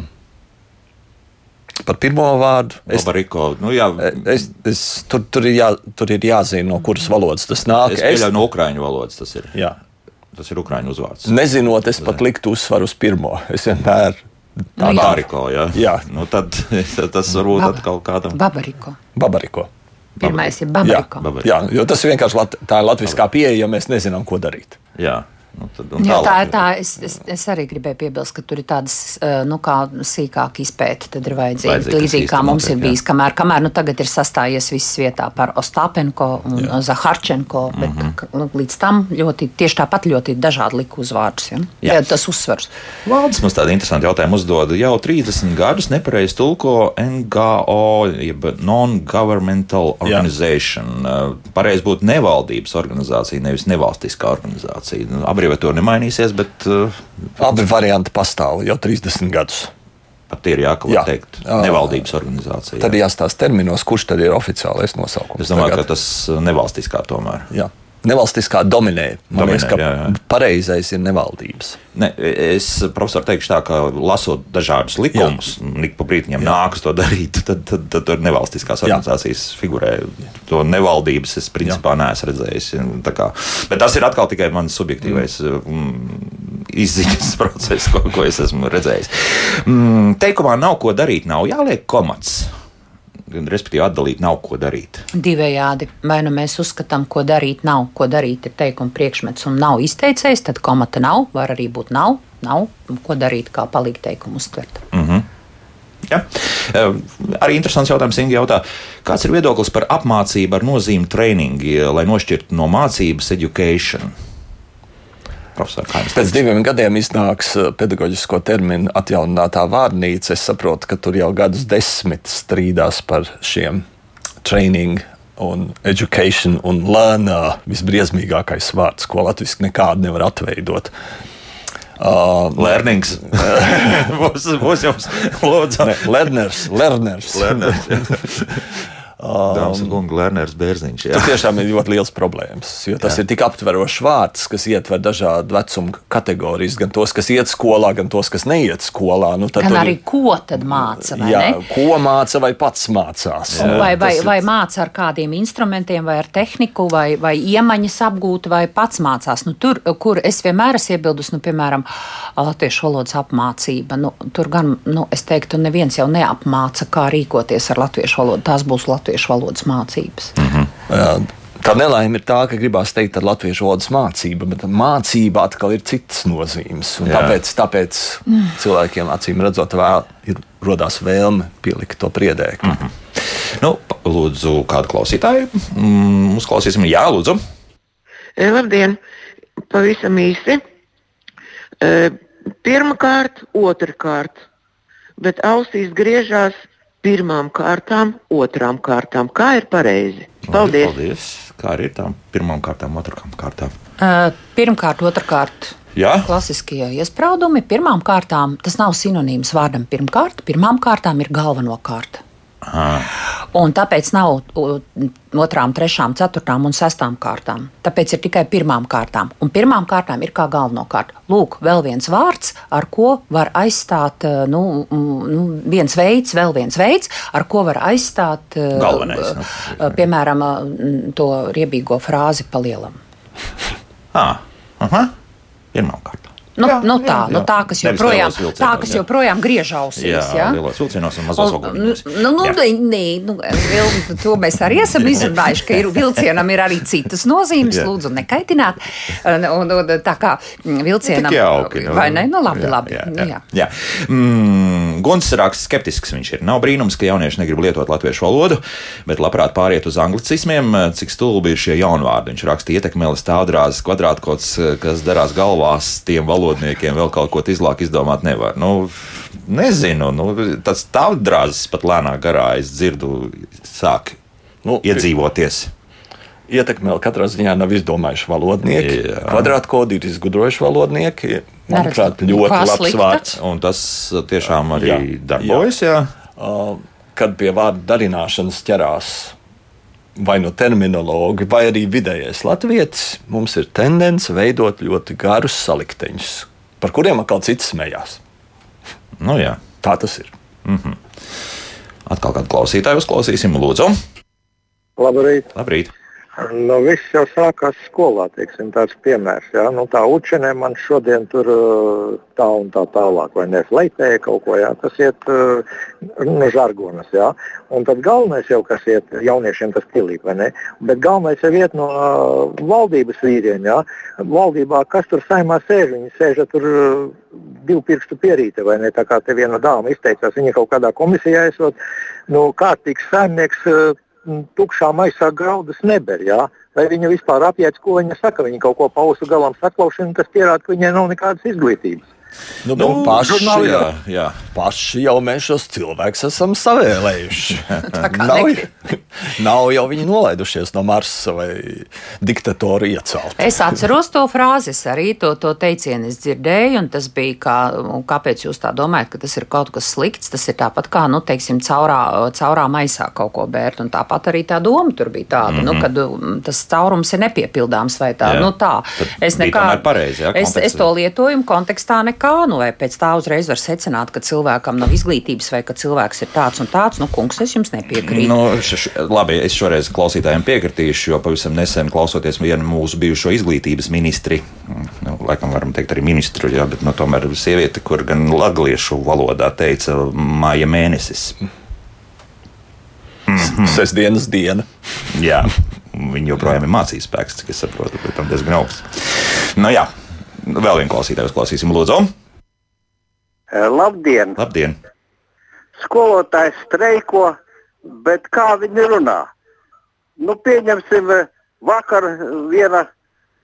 par pirmo vārdu es Babariko, nu jā, Es, es, tur, tur, ir jā, tur ir jāzina, no kuras valodas tas nāk. es pieļauju no ukraiņu valodas tas ir. jā, Tas ir ukraiņu uzvārds. nezinot, es pat liktu uzsvaru uz pirmo. Es vienmēr. Babariko, jā. Jā. Nu, tad tas varbūt Baba- atkal kādam. Babariko. babariko. Pirmais ir Jā, babariko. Babariko. jā, jo tas vienkārši lat, tā ir latviskā pieeja, ja mēs nezinām, ko darīt. Jā. Nu, tad, un Jā, tā ir tā. Es, es, es arī gribēju piebilst, ka tur ir tādas nu, kā sīkāka izpēta. Tad ir vajadzīga Vajadzīga līdzīgi kā mums ir jā. bijis. Kamēr, kamēr nu, tagad ir sastājies viss vietā par Ostapenko un jā. Zaharčenko, bet mm -hmm. līdz tam ļoti, tieši tāpat ļoti dažādi liku uzvārdus. Ja? Jā. Jā. Tas uzsvars. Valdes mums tādu interesantu jautājumu uzdod. Jau 30 gadus nepareizi tulko NGO, jeb Non-Governmental Organization. Pareizi būtu nevaldības organizācija, nevis nevalstiskā organizācija. Abreviatūra nemainīsies, bet uh, Abi varianti pastāv jau 30 gadus. pat ir jākalpo Jā. teikt Jā. nevaldības organizācija. Tad jāstāsta terminos, kurš tad ir oficiālais nosaukums. Es domāju, tagad. ka tas nevalstiskā tomēr. Jā. Nevalstiskā dominē. Man Dominē, liekas, ka jā, jā. pareizais ir nevaldības. Ne, es, profesor, teikšu tā, ka lasot dažādus likumus, ik pa brītiņam nākas to darīt, tad, tad, tad tur nevalstiskās Jā. organizācijas figurē. To nevaldības es principā neesmu redzējis. Kā- Bet tas ir atkal tikai mans subjektīvais mm. izziņas process, ko, ko es esmu redzējis. Mm, teikumā nav ko darīt, nav jāliek komats. Respektīvi, atdalīt nav ko darīt. Divējādi. Vai nu mēs uzskatām, ko darīt, nav, ko darīt, ir teikuma priekšmets un nav izteicējis, tad komata nav, var arī būt nav, nav, ko darīt, kā palīdz teikumu uztvert. Ja? Eh, Arī interesants jautājums, Inga jautā, kāds ir viedoklis par apmācību ar nozīmi training, lai nošķirtu no mācības education? Profesor, jums Pēc diviem gadiem iznāks eh, pedagoģisko terminu atjauninātā vārnīca. Es saprotu, ka tur jau gadus desmit strīdās par šiem training. Un education un learner visbriesmīgākais vārds, ko latviešu nekādu nevar atveidot. Uh, Lernings. būs, būs jums, lūdzu. ne, learners, learners. Lerners. Dāmas un kungi, Lerners Bērziņš. jā. Tas tiešām ir ļoti liels problēmas. Jo tas Jā. ir tik aptverošs vārds, kas ietver dažādu vecumu kategorijas, gan tos, kas iet skolā, gan tos, kas neiet skolā. Nu, tad Gan arī ir- ko tad māca, vai Jā, ne? ko māca vai pats mācās. Un Vai, vai, ir- vai māca ar kādiem instrumentiem, vai ar tehniku, vai, vai iemaņas apgūta, vai pats mācās. Nu, tur, kur es vienmēr esmu iebildus, nu, piemēram, latviešu valodas apmācība. Nu, tur gan, nu, es teiktu, neviens jau neapmāca, kā rīkoties ar latviešu valodu. Tās būs latviešu valodas mācības. Jā, Tā nelaime ir tā, ka gribās teikt, ar latviešu valodas mācību, bet mācība atkal ir citas nozīmes. Tāpēc, tāpēc cilvēkiem acīm redzot, vēl ir rodās vēlme pielikt to priedēku. Mm. Nu, pa- lūdzu, kādu klausītāju. Mm, uzklausīsim, jā, lūdzu. E, Labdien! Pavisam īsi. E, Pirmkārt, otrkārt, bet ausīs griežās pirmām kārtām, otrām kārtām. Kā ir pareizi? Paldies! Paldies. Kā arī ir tām pirmām kārtām, otrām kārtām? Uh, Pirmkārt, otrkārt. Jā, Klasiskie iespraudumi pirmām kārtām tas nav sinonīms vārdam pirmkārt. Pirmām kārtām ir galvenokārt. Un tāpēc nav otrām, trešām, ceturtām un sestām kārtām. Tāpēc ir tikai pirmām kārtām. Un pirmām kārtām ir kā galvenokārt. Lūk, vēl viens vārds, ar ko var aizstāt, eh, nu, nu, viens veids, vēl viens veids, ar ko var aizstāt, eh, Galvenais, nu. eh, piemēram, to riebīgo frāzi palielam. à, aha, pirmām kārtām. Nu, Jā, nu tā, jā, nu jā. tā, kas joprojām, tā, kas jā. joprojām griež ausīs. Jā, jā? lielos vilcienos un mazos Un, ogļos. nu, nu, nē, nu, vil, to mēs arī esam izrunājuši, ka ir, vilcienam ir arī citas nozīmes. Jā. Lūdzu, nekaitināt. Un, un, un, tā kā vilcienam Tik jauki, nu. vai ne? Nu, labi, Jā, labi. jā, Nu, jā. jā. Jā. Mm, Guns raksta skeptisks viņš ir. Nav brīnums, ka jaunieši negrib lietot latviešu valodu, bet labprāt pāriet uz anglicismiem, cik stulbi ir šie jaunvārdi. Viņš raksta ietekmēlis tādrās kvadrātkots, kas darās galvās tiem valodniekiem, vēl kaut ko izlāk izdomāt nevar. Nu, nezinu, nu, tas tādrās pat lēnā garā es dzirdu sāk Nu, iedzīvoties. Ietekme vēl katrā ziņā nav izdomājuši valodnieki. Jā. Kvadrātkodi ir izgudrojuši valodnieki. Manuprāt, ļoti labs slikta. vārds. Un tas tiešām arī Jā, darbojas. Jā. Uh, kad pie vārdu darināšanas ķerās vai nu terminologi, vai arī vidējais latvietis, mums ir tendence veidot ļoti garus salikteņus, par kuriem atkal cits smējās. Nu, jā. Tā tas ir. Atkal kādu klausītāju uzklausīsim, lūdzu. Labrīt! Labrīt! Nu, viss jau sākās skolā, teiksim, tāds piemērs. Ja? Nu, tā učenē man šodien tur tā un tā tālāk, vai ne, fleitēja kaut ko, jā, tas iet no žargonas, jā. Un tad galvenais jau, kas iet jauniešiem, tas pilīt, vai ne, bet galvenais jau iet no valdības vīriem, jā. Valdībā, kas tur saimā sēž, viņi sēž tur divu pirkstu pierīte, vai ne, tā kā te viena dāma izteicās, viņa kaut kādā komisijā esot, nu, kārtīgs saimnieks. Tukšā maisā graudus neber. Jā? Vai viņa vispār apjēdz, ko viņa saka? Viņa kaut ko pausu galam saklausīja, un tas pierāda, ka viņai nav nekādas izglītības. Nu, nu, paši, jā, jā, paši jau mēs šos cilvēkus esam savēlējuši. nav, nav jau viņi nolaidušies no Marsa vai diktatoru iecelt. Es atceros to frāzi, es arī to, to teicienu es dzirdēju, un tas bija kā, kāpēc jūs tā domājat, ka tas ir kaut kas slikts. Tas ir tāpat kā, nu, teiksim, caurā, caurā maisā kaut ko bērt, un tāpat arī tā doma tur bija tāda, mm -hmm. nu, kad um, tas caurums ir nepiepildāms vai tā. Jā. Nu, tā. Tad Es tomēr pareizi, jā, es, es kontekstā. to lietojumu kontekstā nekā, nu, vai pēc tā uzreiz var secināt, ka cilvēkam nav izglītības vai ka cilvēks ir tāds un tāds. Nu, kungs, es jums nepiekrītu. Nu, š, š, labi, es šoreiz klausītājiem piekritīšu, jo pavisam nesen klausoties vienu mūsu bijušo izglītības ministri, nu, laikam varam teikt arī ministru, jā, bet nu, tomēr sieviete, kur gan latviešu valodā teica māja mēnesis. Sestdienas diena. Jā, viņi joprojām ir mācības spēks, cik es saprotu, bet tam diezgan augsts. Nu jā, vēl vienu klausītāju uzklausīsim, lūdzu. Eh, Labdien! Labdien! Skolotājs streiko, bet kā viņi runā? Nu, pieņemsim, eh, vakar viena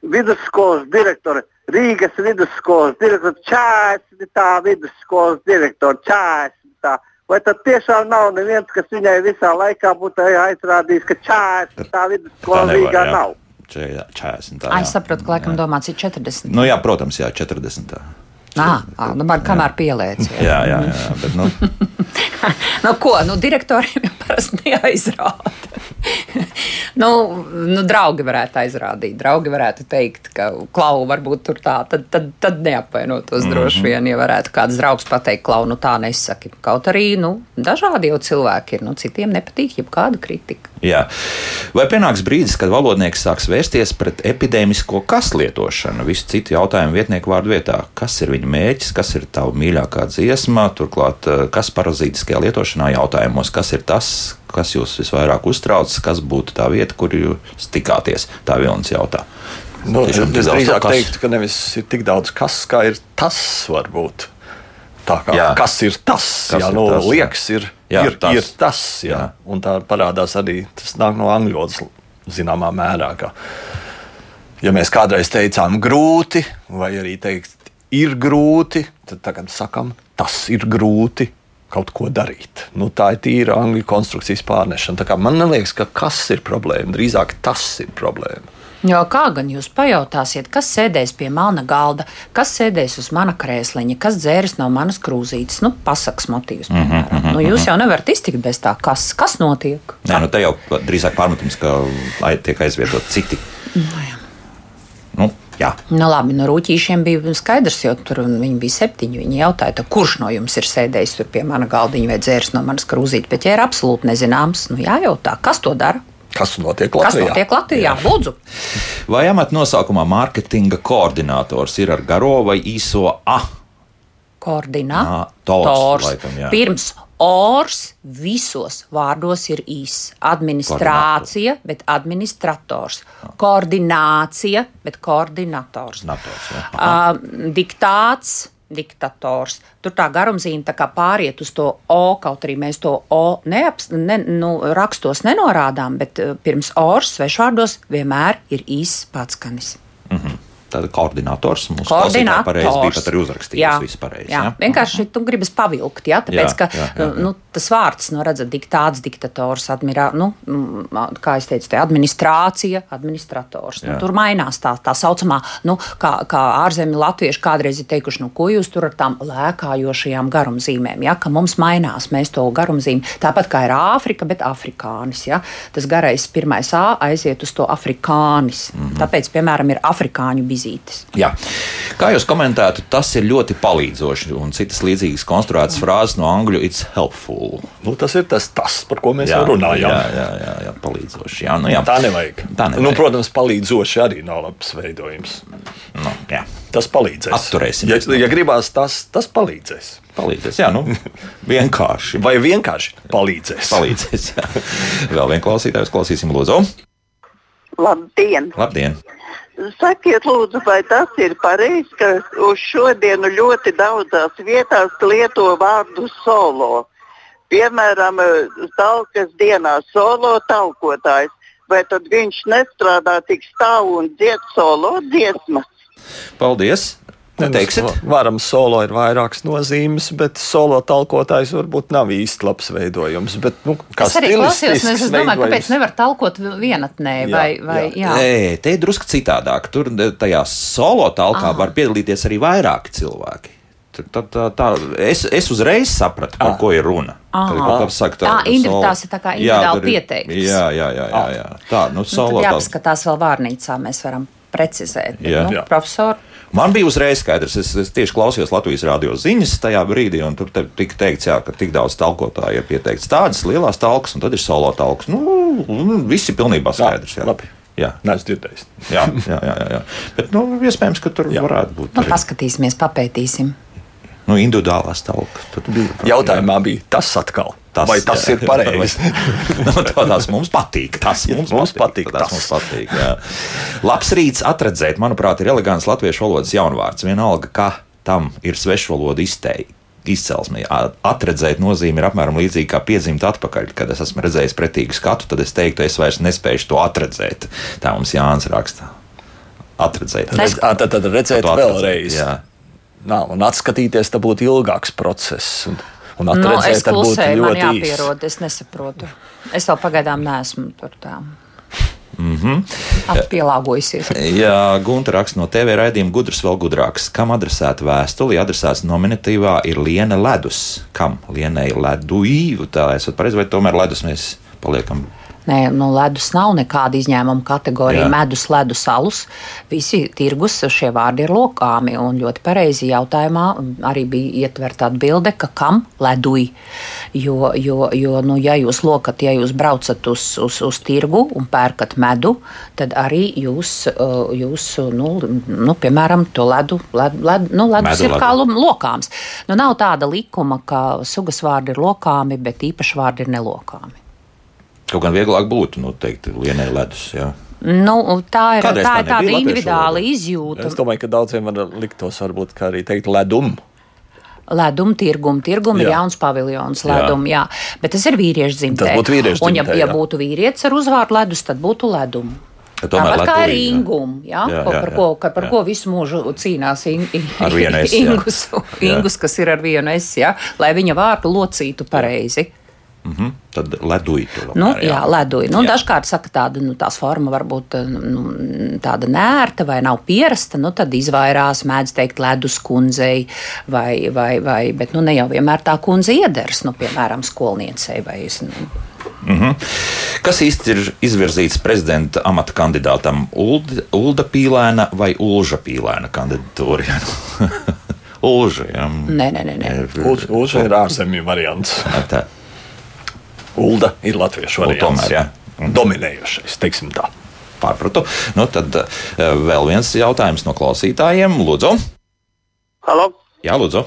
vidusskolas direktore, Rīgas vidusskolas direktore, čāsni tā vidusskolas direktore, čāsni tā. Vai tad tiešām nav neviens, kas viņai visā laikā būtu aizrādījis, ka čāsni tā vidusskola Rīgā nav? Čē- 40. tā, Ai, jā. es saprotu, ka laikam domāts ir 40. Nu jā, protams, jā, 40. Nā, nu, man kamēr pielēc. jā. Jā, jā, jā, bet nu. Nu, ko? Nu, direktoriem jau parasti neaizrāda. nu, nu, draugi varētu aizrādīt. Draugi varētu teikt, ka klau varbūt tur tā, tad, tad, tad neapvainotos mm -hmm. droši vien, ja varētu kāds draugs pateikt, klau, nu tā nesaki. Kaut arī, nu, dažādi jau cilvēki ir, nu, citiem nepatīk jebkāda kritika. Jā. Vai pienāks brīdis, kad valodnieks sāks vērsties pret epidēmisko kas lietošanu, visu citu jautājumu vietnieku vārdu vietā? Kas ir viņa mērķis, kas ir tava mīļākā dziesma, turklāt, eh, kas parazītiskajā lietošanā jautājumos, kas ir tas, kas jūs visvairāk uztrauc, kas būtu tā vieta, kur jūs tikāties? Tā Vilnis jautā. Nu, es drīzāk teiktu, ka nevis ir tik daudz kas, kā ir tas varbūt. Tā kā, Jā. kas ir tas? Kas jā, ir nu, tas, jā. liekas, ir, Jā, ir, tas. ir tas. Jā. Jā. Un tā parādās arī tas nāk no angļu valodas zināmā mērā. Ka, ja mēs kādreiz teicām grūti, vai arī teikt ir grūti, tad tagad sakam, tas ir grūti. Kaut ko darīt. Nu, tā ir tīra angļu konstrukcijas pārnešana. Tā kā Man liekas, ka kas ir problēma? Drīzāk tas ir problēma. Jo kā gan jūs pajautāsiet, kas sēdēs pie mana galda, kas sēdēs uz mana krēsliņa, kas dzērs no manas krūzītes, nu, pasakas motīvs, piemēram. Nu, jūs jau nevarat iztikt bez tā, kas, kas notiek. Nē, nu te jau drīzāk pārmetums, ka tiek aizvietot citi. Nu, jā. Nu, labi, no rūtīšiem bija skaidrs, jo tur viņi bija septiņi. Viņi jautāja, tā, kurš no jums ir sēdējis tur pie mana galdiņa vai dzērs no manas krūzītes, bet ja ir absolūti nezināms, nu jājautā, kas to dara. Kas notiek Kas Latvijā? notiek Latvijā? Lūdzu, Vai amata nosaukumā mārketinga koordinators ir ar garo vai īso A? koordinators. laikam, jā. Pirms ors visos vārdos ir īs. Administrācija, bet administrators. Koordinācija, bet koordinators. Nators. Uh, diktāts, diktators. Tur tā garumzīme tā kā pāriet uz to O, kaut arī mēs to O neaps, ne, nu, rakstos nenorādām, bet pirms ors svešvārdos vienmēr ir īsts patskanis. Tāda koordinators mums pareizi bija Koordinators. pat arī uzrakstījis. Jā, pareizi. jā. jā. vienkārši tu gribas pavilkt, jā, tāpēc, Jā, ka jā, jā, jā. Nu, tas vārds, nu, redzat, diktāts, diktators, admirā, nu, kā es teicu, te administrācija, administrators. Nu, tur mainās tā, tā saucamā, nu, kā, kā ārzemju latvieši kādreiz ir teikuši, nu, ko jūs tur ar tām lēkājošajām garumzīmēm, ja, ka mums mainās, mēs to garumzīmi, tāpat kā ir Āfrika, bet afrikānis, ja, tas garais pirmais A aiziet uz to afrikānis. Mm. -hmm. Tāpēc, piemēram, ir afrikāņu bizītes. Jā. Kā jūs komentētu, tas ir ļoti palīdzoši un citas līdzīgas konstruētas frāzes no angļu it's helpful. Nu, tas ir tas, tas, par ko mēs jau runājām. Jā, jā, jā, jā palīdzoši. Jā, nu, jā. Tā nevajag. Tā nevajag. Nu, protams, palīdzoši arī nav labs veidojums. Nu, jā. Tas palīdzēs. Atturēsimies Ja, ja gribās, tas, tas palīdzēs. Palīdzēs, jā, nu, vienkārši. Vai vienkārši palīdzēs? Palīdzēs. Jā. Vēl vienu klausītāju klausīsim, Lūdzu. Labdien! Labdien! Sakiet, lūdzu, vai tas ir pareizi, ka uz šodienu ļoti daudzās vietās lieto vārdu solo? Piemēram, talkas dienā solo talkotājs. Vai tad viņš nestrādā tik stāvu un dzied solo dziesmas? Paldies! Ne, Teiksit? mēs Varam solo ir vairākas nozīmes, bet solo talkotājs varbūt nav īsti labs veidojums. Bet, nu, kā Es arī klausījos, es domāju, kāpēc nevar talkot vienatnē Jā, vai, vai jā. jā. Nē, te ir drusku citādāk. Tur e, tajā solo talkā Aha. var piedalīties arī vairāki cilvēki. Tur Tā, tā, tā, es, es uzreiz sapratu, par Ah. ko ir runa. Ah. Kas saka, Ah, Indra, solo- tās ir tā kā individuāli pieteiktas. Jā, jā, jā. jā, jā. Tā, nu, Nu, solo talk. jāpaskatās vēl vārnīcā, mēs varam precizēt. Jā. nu, Jā. profesor, Man bija uzreiz skaidrs, es, es tieši klausījos Latvijas radio ziņas tajā brīdī, un tur te tika teikts, jā, ka tik daudz talkotāju ir pieteikts tādas lielās talkas, un tad ir solo talks. Nu, nu, viss ir pilnībā skaidrs. Jā, labi. Jā. Neesmu dzirdējis. Jā, jā, jā, jā, jā. Bet, nu, iespējams, ka tur jā. Jā. varētu būt nu, paskatīsimies, papētīsim. nu, individuālās talkas. Tad bija Jautājumā bija tas atkal. Tas, Vai tas jā, ir pareizi? nu, tas mums patīk. Tas mums, mums patīk. patīk Tas tas. mums patīk. Jā. Labs rīts atredzēt, manuprāt, ir elegants latviešu valodas jaunvārds. Vienalga, kā tam ir svešvaloda izteikti. Izcelsme. A- Atredzēt nozīme ir apmēram līdzīga kā piedzimt atpakaļ. Kad es esmu redzējis pretīgu skatu, tad es teiktu, es vairs nespēju to atredzēt. Tā mums Jānis raksta. Atredzēt. Redz, ā, tad, tad redzēt To atredzēt, vēlreiz. Jā. Nā, un atskatīties, tas būtu ilgāks process. Un, un Nu, atredzēt, es tad būtu man ļoti īss. jāpierod, es nesaprotu. Es vēl pagaidām neesmu tur tā. Mm Mhm. -hmm. Pielāgojusies. Jā, Gunta raksta no TV raidījuma gudrs vēl gudrāks. Kam adresēta vēstuli? Adresēts nominatīvā ir Liena Ledus. Kam? Lienai Ledui? Tā esat pareizi, vai tomēr Ledus mēs paliekam? Nē, no ledus nav nekāda izņēmuma kategorija. Jā. Medus, ledus, alus. Visi tirgus šie vārdi ir lokāmi. Un ļoti pareizi jautājumā arī bija ietverta atbilde, ka kam ledui. Jo, jo, jo nu, ja jūs lokat, ja jūs braucat uz, uz, uz tirgu un pērkat medu, tad arī jūs, uh, jūs nu, nu, piemēram, to ledu, led, led, nu, ledus Medu ir ledu. kā lokāms. Nu, nav tāda likuma, ka sugas vārdi ir lokāmi, bet īpaši vārdi ir nelokāmi. Kaut gan vieglāk būtu, nu, teikt, Lienai Ledus. Jā. Nu, tā ir, Kādreiz tā tā ir tāda nebija latviešu individuāla izjūta. Es domāju, ka daudziem var liktos, varbūt, kā arī teikt, ledum. Leduma, tirguma, tirguma ir Jā. jauns paviljons, Jā. leduma, jā. Bet tas ir vīriešu dzimtē. Tas būtu vīriešu Un, ja, dzimtē, ja jā. būtu vīrietis ar uzvārdu ledus, tad būtu leduma. Ka tomēr Tāpat kā Ledui, arī jā. jā, Jā, ko, jā, par, jā, ko, ka, par jā. ko visu mūžu cīnās in, in, Ar vienu S, jā. ingus, Jā. ingus, kas ir ar vienu es, jā, lai viņa vārdu locītu pareizi. Mhm. Tad Ledui. tomēr, Nu, jā, leduji. Nu, Jā. dažkārt saka, tāda nu, tās forma varbūt nu, tāda nērta vai nav pierasta. Nu, tad izvairās, mēdz teikt, ledus kundzei, vai, vai, vai, bet nu, ne jau vienmēr tā kundze iedars, nu, piemēram, skolniecei. Vai, es, nu, Kas īsti ir izvirzīts prezidenta amata kandidātam? Ulda, Ulda Pīlēna vai Ulža Pīlēna kandidatūra? Ulža. Jā. nē, nē, nē. nē. Ulža Ulža ir ārzemju variants. Tā, Ulda ir latviešu Nu, variants. tomēr, jā. Dominējošais, teiksim tā. pārpratu. Nu, tad eh, vēl viens jautājums no klausītājiem. Lūdzu, Halo? Jā, lūdzu.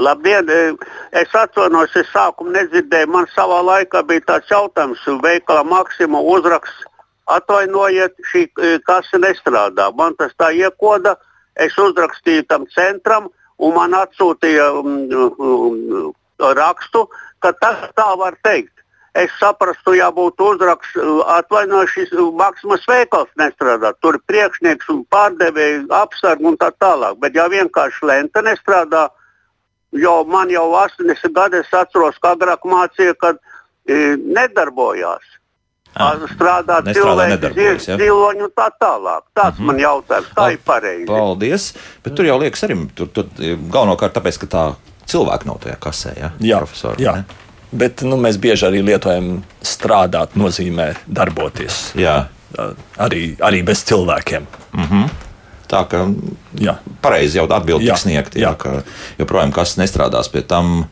Labdien! eh, Es atvainojos, es sākumu nedzirdēju. Man savā laikā bija tāds jautājums, veikala Maksima uzraksts. Atvainojiet, šī eh, kase nestrādā. Man tas tā iekoda. Es uzrakstīju tam centram, un man atsūtīja mm, mm, rakstu, ka tas tā var teikt. Es saprastu, ja būtu uzraksts, atvainojos, šis Maksimas veikals nestrādā. Tur ir priekšnieks un pārdevēji, apsargi un tā tālāk. Bet ja vienkārši lenta nestrādā, jo man jau 80 gadi, es atceros, ka agrāk mācīja, ka e, nedarbojās. Ah, Strādā nestrādā, cilvēki, nedarbojas, ja? dzīvoņi un tā tālāk. Tāds mm -hmm. man jautājums, kā ir pareizi. Paldies. Bet tur jau liekas arī tur, tur, galvenokārt tāpēc, ka tā cilvēka nav tajā kasē. Ja? Jā, profesor. jā. ne? Bet nu, mēs bieži arī lietojam strādāt, nozīmē darboties. jā. Arī, arī bez cilvēkiem. Tā kā Jā. pareizi jau atbildi Jā, tiek sniegta. Jā, jā. ka joprojām kas nestrādās pie tam.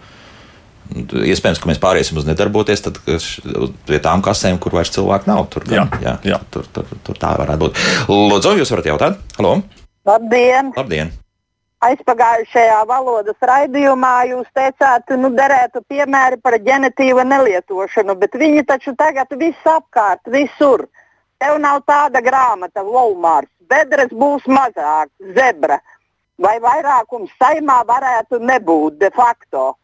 Iespējams, ka mēs pāriesim uz nedarboties, tad pie tām kasēm, kur vairs cilvēku nav. Tur, gan, Jā, jā. Tur, tur, tur tā varētu būt. Lūdzu, jūs varat jautāt? Halo! Labdien! Labdien! Aizpagājušajā valodas raidījumā jūs teicāt, nu, derētu piemēri par ģenetīvu nelietošanu, bet viņi taču tagad viss apkārt, visur. Tev nav tāda grāmata, Walmart, bedres būs mazāk, zebra vai vairākums saimā varētu nebūt de facto.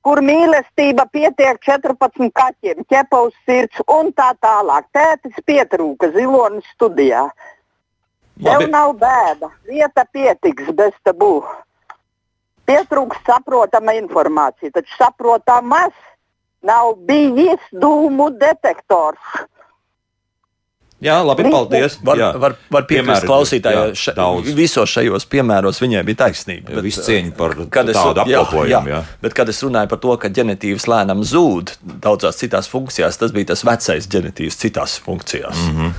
Kur mīlestība pietiek 14 kaķiem, ķepa uz sirds un tā tālāk. Tētis pietrūka zilonis studijā. Tev Labi. nav bēda. Vieta pietiks bez tabū. Pietrūkst saprotama informācija, taču saprotamas nav bijis dūmu detektors. Jā, labi, paldies. Var, jā. var, var piekrist klausītājai, ša- visos šajos piemēros viņai bija taisnība. Bet, Visu cieņu par kad es, tādu apkopojumu. jā, Jā. bet, kad es runāju par to, ka ģenetīvs lēnām zūd daudzās citās funkcijās, tas bija tas vecais ģenetīvs citās funkcijās. Mm Mhm. -hmm.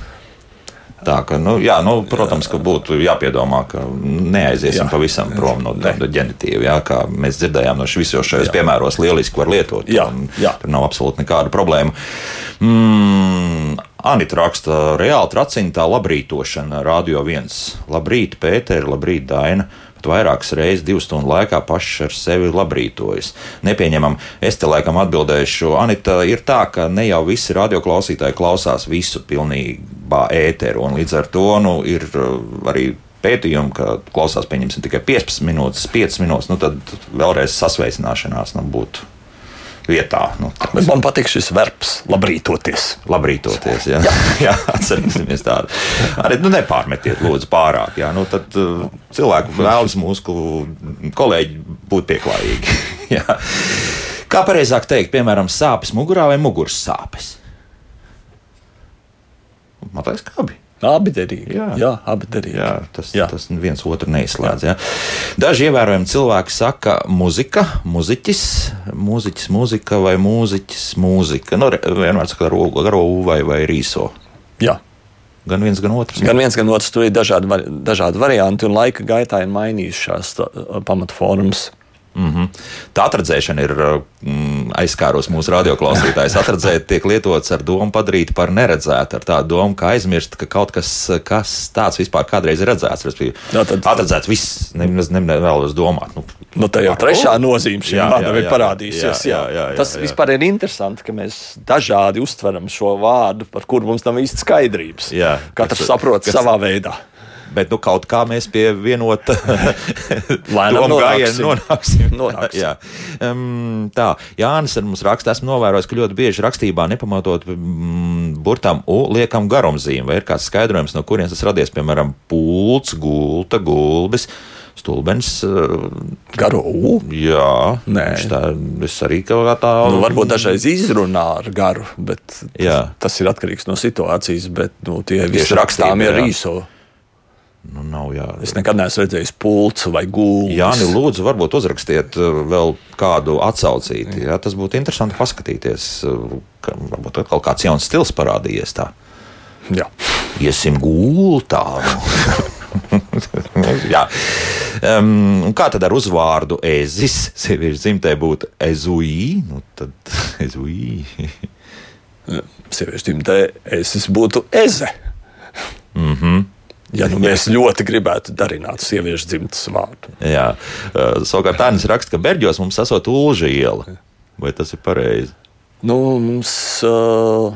Tā, ka, nu, jā, nu, protams, ka būtu jāpiedomā, ka neaiziesim Jā. pavisam prom no tāda ģenitīva. Jā, kā mēs dzirdējām no visos šajos Jā. piemēros, lieliski var lietot. Jā, jā. Tur nav absolūti nekāda problēma. Mm, Anita raksta, reāli tracina tā labrītošana, radio viens. Labrīt, Pēter, labrīt, Daina. Pat vairākas reizes, divu stundu laikā paši ar sevi labrītojas. Nepieņemam, es te laikam atbildēšu. Anita, ir tā, ka ne jau visi radioklausītāji klausās visu pilnībā ēteru, un līdz ar to nu, ir uh, arī pētījumi, ka klausās, pieņemsim, tikai 15 minūtes, 5 minūtes, nu tad vēlreiz sasveicināšanās nu, būtu vietā. Nu, tā- Bet man patīk šis verbs, labrītoties. Labrītoties, jā, jā atcerēsimies tādu. Arī nu, nepārmetiet, lūdzu, pārāk. Jā, nu, tad uh, cilvēku vēlas mūsu kolēģi būt pieklājīgi. jā. Kā pareizāk teikt, piemēram, sāpes mugurā vai muguras sāpes? Man liekas, ka abi. Derīgi. Jā. jā abi derīgi. Jā, tas, Jā. jā. tas viens otru neizslēdz. Jā. Daži ievērojami cilvēki saka, muzika, muziķis, mūziķis, mūzika vai mūziķis, mūzika. Nu, vienmēr saka, garo, garo vai, vai rīso. Jā. Gan viens, gan otrs. Gan viens, gan otrs, tur ir dažādi, dažādi varianti, un laika gaitā ir mainījušās pamatformas. Mm -hmm. Tā atradzēšana ir mm, aizskārus mūsu radioklausītājus. Atradzēt tiek lietots ar domu padarīt par neredzētu, ar tādu domu, ka aizmirst, ka kaut kas, kas tāds vispār kādreiz ir redzēts. respektīvi, Jā, tad- Atradzēts viss, nemaz ne, ne, nevēlos domāt. Nu, Nu, tā jau trešā nozīme šim Jā, vārdam ir jā, parādījusies. jā, jā, jā, jā, Tas jā. vispār ir interesanti, ka mēs dažādi uztveram šo vārdu, par kuru mums nav īsti skaidrības. Jā, Katrs saprot kas- savā veidā. Bet nu, kaut kā mēs pie vienota domu gājiena nonāksim. nonāksim. Jā. Um, tā, Jānis ar mums raksta, esmu novērojis, ka ļoti bieži rakstībā nepamatot mm, burtam U liekam garumzīmi. Vai ir kāds skaidrojums, no kurienes tas radies, piemēram, pults, gulta, gulbis. Stulbens, uh, Garo U. jā, Nē. viņš tā, es arī kaut kā tā. Nu, varbūt dažreiz izrunā ar garu, bet Jā. tas ir atkarīgs no situācijas. Bet nu, tie visi rakstām ir īso. Nu, nav jā. Es nekad neesmu redzējis pulcu vai gultu. Jāni, lūdzu, varbūt uzrakstiet uh, vēl kādu atsaucīti. Jā, tas būtu interesanti paskatīties, uh, ka varbūt atkal kāds jauns stils parādījies. Tā. Jā. Iesim gultā. Jā. Um, kā tad ar uzvārdu ezis? Sieviešu dzimtē būtu ezuī. Nu, tad ezuī. Sieviešu dzimtē es būtu eze. Mm -hmm. Ja nu mēs ļoti gribētu darināt sieviešu dzimtas vārdu. Jā. Uh, savukārt Tānis raksta, ka Berģos mums esot Ulža iela. Vai tas ir pareizi? Nu, mums uh,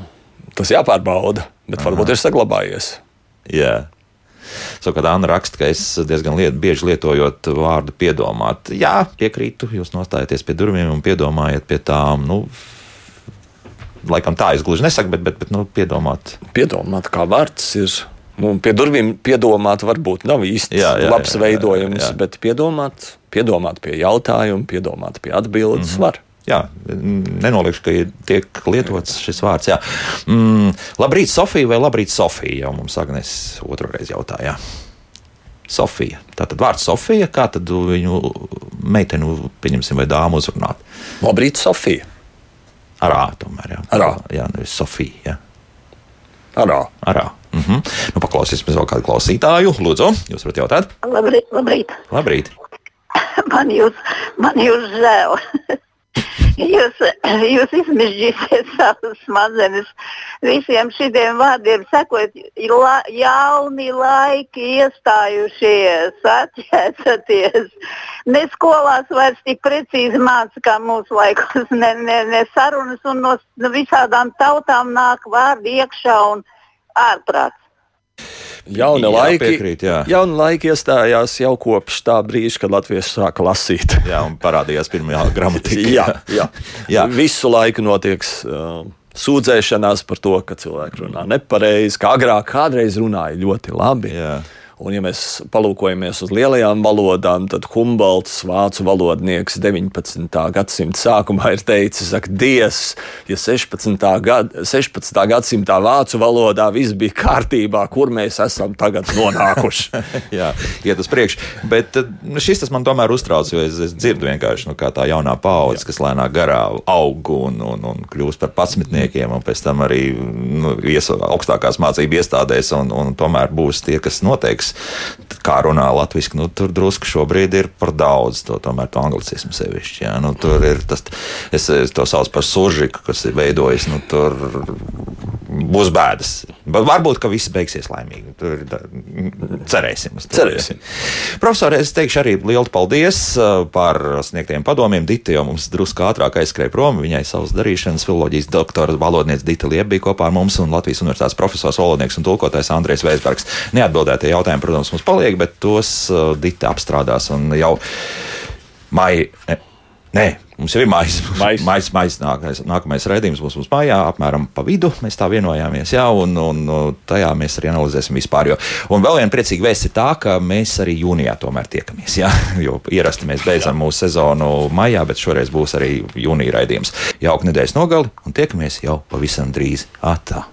tas jāpārbauda, bet Aha. varbūt ir saglabājies. Jā. Savukārt Anna raksta, ka es diezgan liet, bieži lietojot vārdu piedomāt. Jā, piekrītu, jūs nostājaties pie durvīm un piedomājat pie tām. Nu, laikam tā es gluži nesaku, bet, bet, bet nu, piedomāt. Piedomāt, kā vārds ir. Nu, pie durvīm piedomāt, varbūt nav īsti Jā, jā, labs jā, jā, veidojums, jā. bet piedomāt, piedomāt pie jautājuma, piedomāt pie atbildes mm -hmm. var. Jā, nenoliekšu, ka tiek lietots šis vārds. Jā. Mm, labrīt, Sofija, vai labrīt, Sofija? Jau mums Agnēs otrreiz jautāja. Sofija. Tātad vārds Sofija, kā tad viņu meiteni, pieņemsim, vai dāmu uzrunāt? Labrīt, Sofija. Arā, tomēr. Jā, Arā. jā nevis Sofija. Jā. Arā. Arā. Mhm. Nu, paklausīsimies vēl kādu klausītāju. Lūdzu, jūs varat jautāt? Labrīt, labrīt. Labrīt. Man jūs, man jūs žēl. Jūs, jūs izmežģīsiet savus smadzenes visiem šiem vārdiem, sakot, la, jauni laiki iestājušies, atjēcaties. Ne skolās vairs tik precīzi māca, kā mūsu laikos, ne, ne, ne sarunas, un no visādām tautām nāk vārdi iekšā un ārprāts. Jauni Jā, laiki, piekrīt, jā. jauni laiki iestājās jau kopš tā brīža, kad Latvijas sāka lasīt. Jā, un parādījās pirmā gramatika. jā, jā. Jā. Visu laiku notiek uh, sūdzēšanās par to, ka cilvēki runā nepareizi, kā agrāk kādreiz runāja ļoti labi. Jā. Un, ja mēs palūkojamies uz lielajām valodām, tad Humboldts, vācu valodnieks, 19. gadsimta sākumā ir teicis, ka Dievs, ja 16. Gad, 16. gadsimtā vācu valodā viss bija kārtībā, kur mēs esam tagad nonākuši. Jā, iet uz priekšu. Bet nu, šis man tomēr uztrauc, jo es, es dzirdu vienkārši, nu, kā tā jaunā paudze, kas lēnā garā aug un, un, un kļūst par patsmitniekiem, un pēc tam arī nu, ies augstākās mācību iestādēs, un, un tomēr būs tie, kas noteiks pateiks, kā runā latviešu, nu, tur drusku šobrīd ir par daudz to, tomēr, to anglicismu sevišķi. Jā. Nu, tur ir tas, es, es to saucu par suržiku, kas ir veidojis, nu, tur būs bēdas. Varbūt, ka viss beigsies laimīgi. Tur cerēsim. cerēsim. Profesor, es teikšu arī lielu paldies par sniegtiem padomiem. Dita jau mums drusku ātrāk aizskrēja prom. Viņai savas darīšanas filoloģijas doktora valodniece Dita Lieba bija kopā ar mums un Latvijas universitātes profesors, valodnieks un tulkotājs Andrēs Veisbergs. Neatbildētie jautājumi, protams, mums paliek, bet tos uh, Dita apstrādās un jau maija. Ne, Nē, mums jau ir maijs. maijs, maijs nākamais, nākamais raidījums būs mums mājā, apmēram pa vidu. Mēs tā vienojāmies, jā, un, un, tajā mēs arī analizēsim vispār. Jo. Un vēl viena priecīga vēsts ir tā, ka mēs arī jūnijā tomēr tiekamies. Jā, jo ierasti mēs beidzam mūsu sezonu maijā, bet šoreiz būs arī jūnija raidījums. Jauka nedēļas nogali un tiekamies jau pavisam drīz. Atā!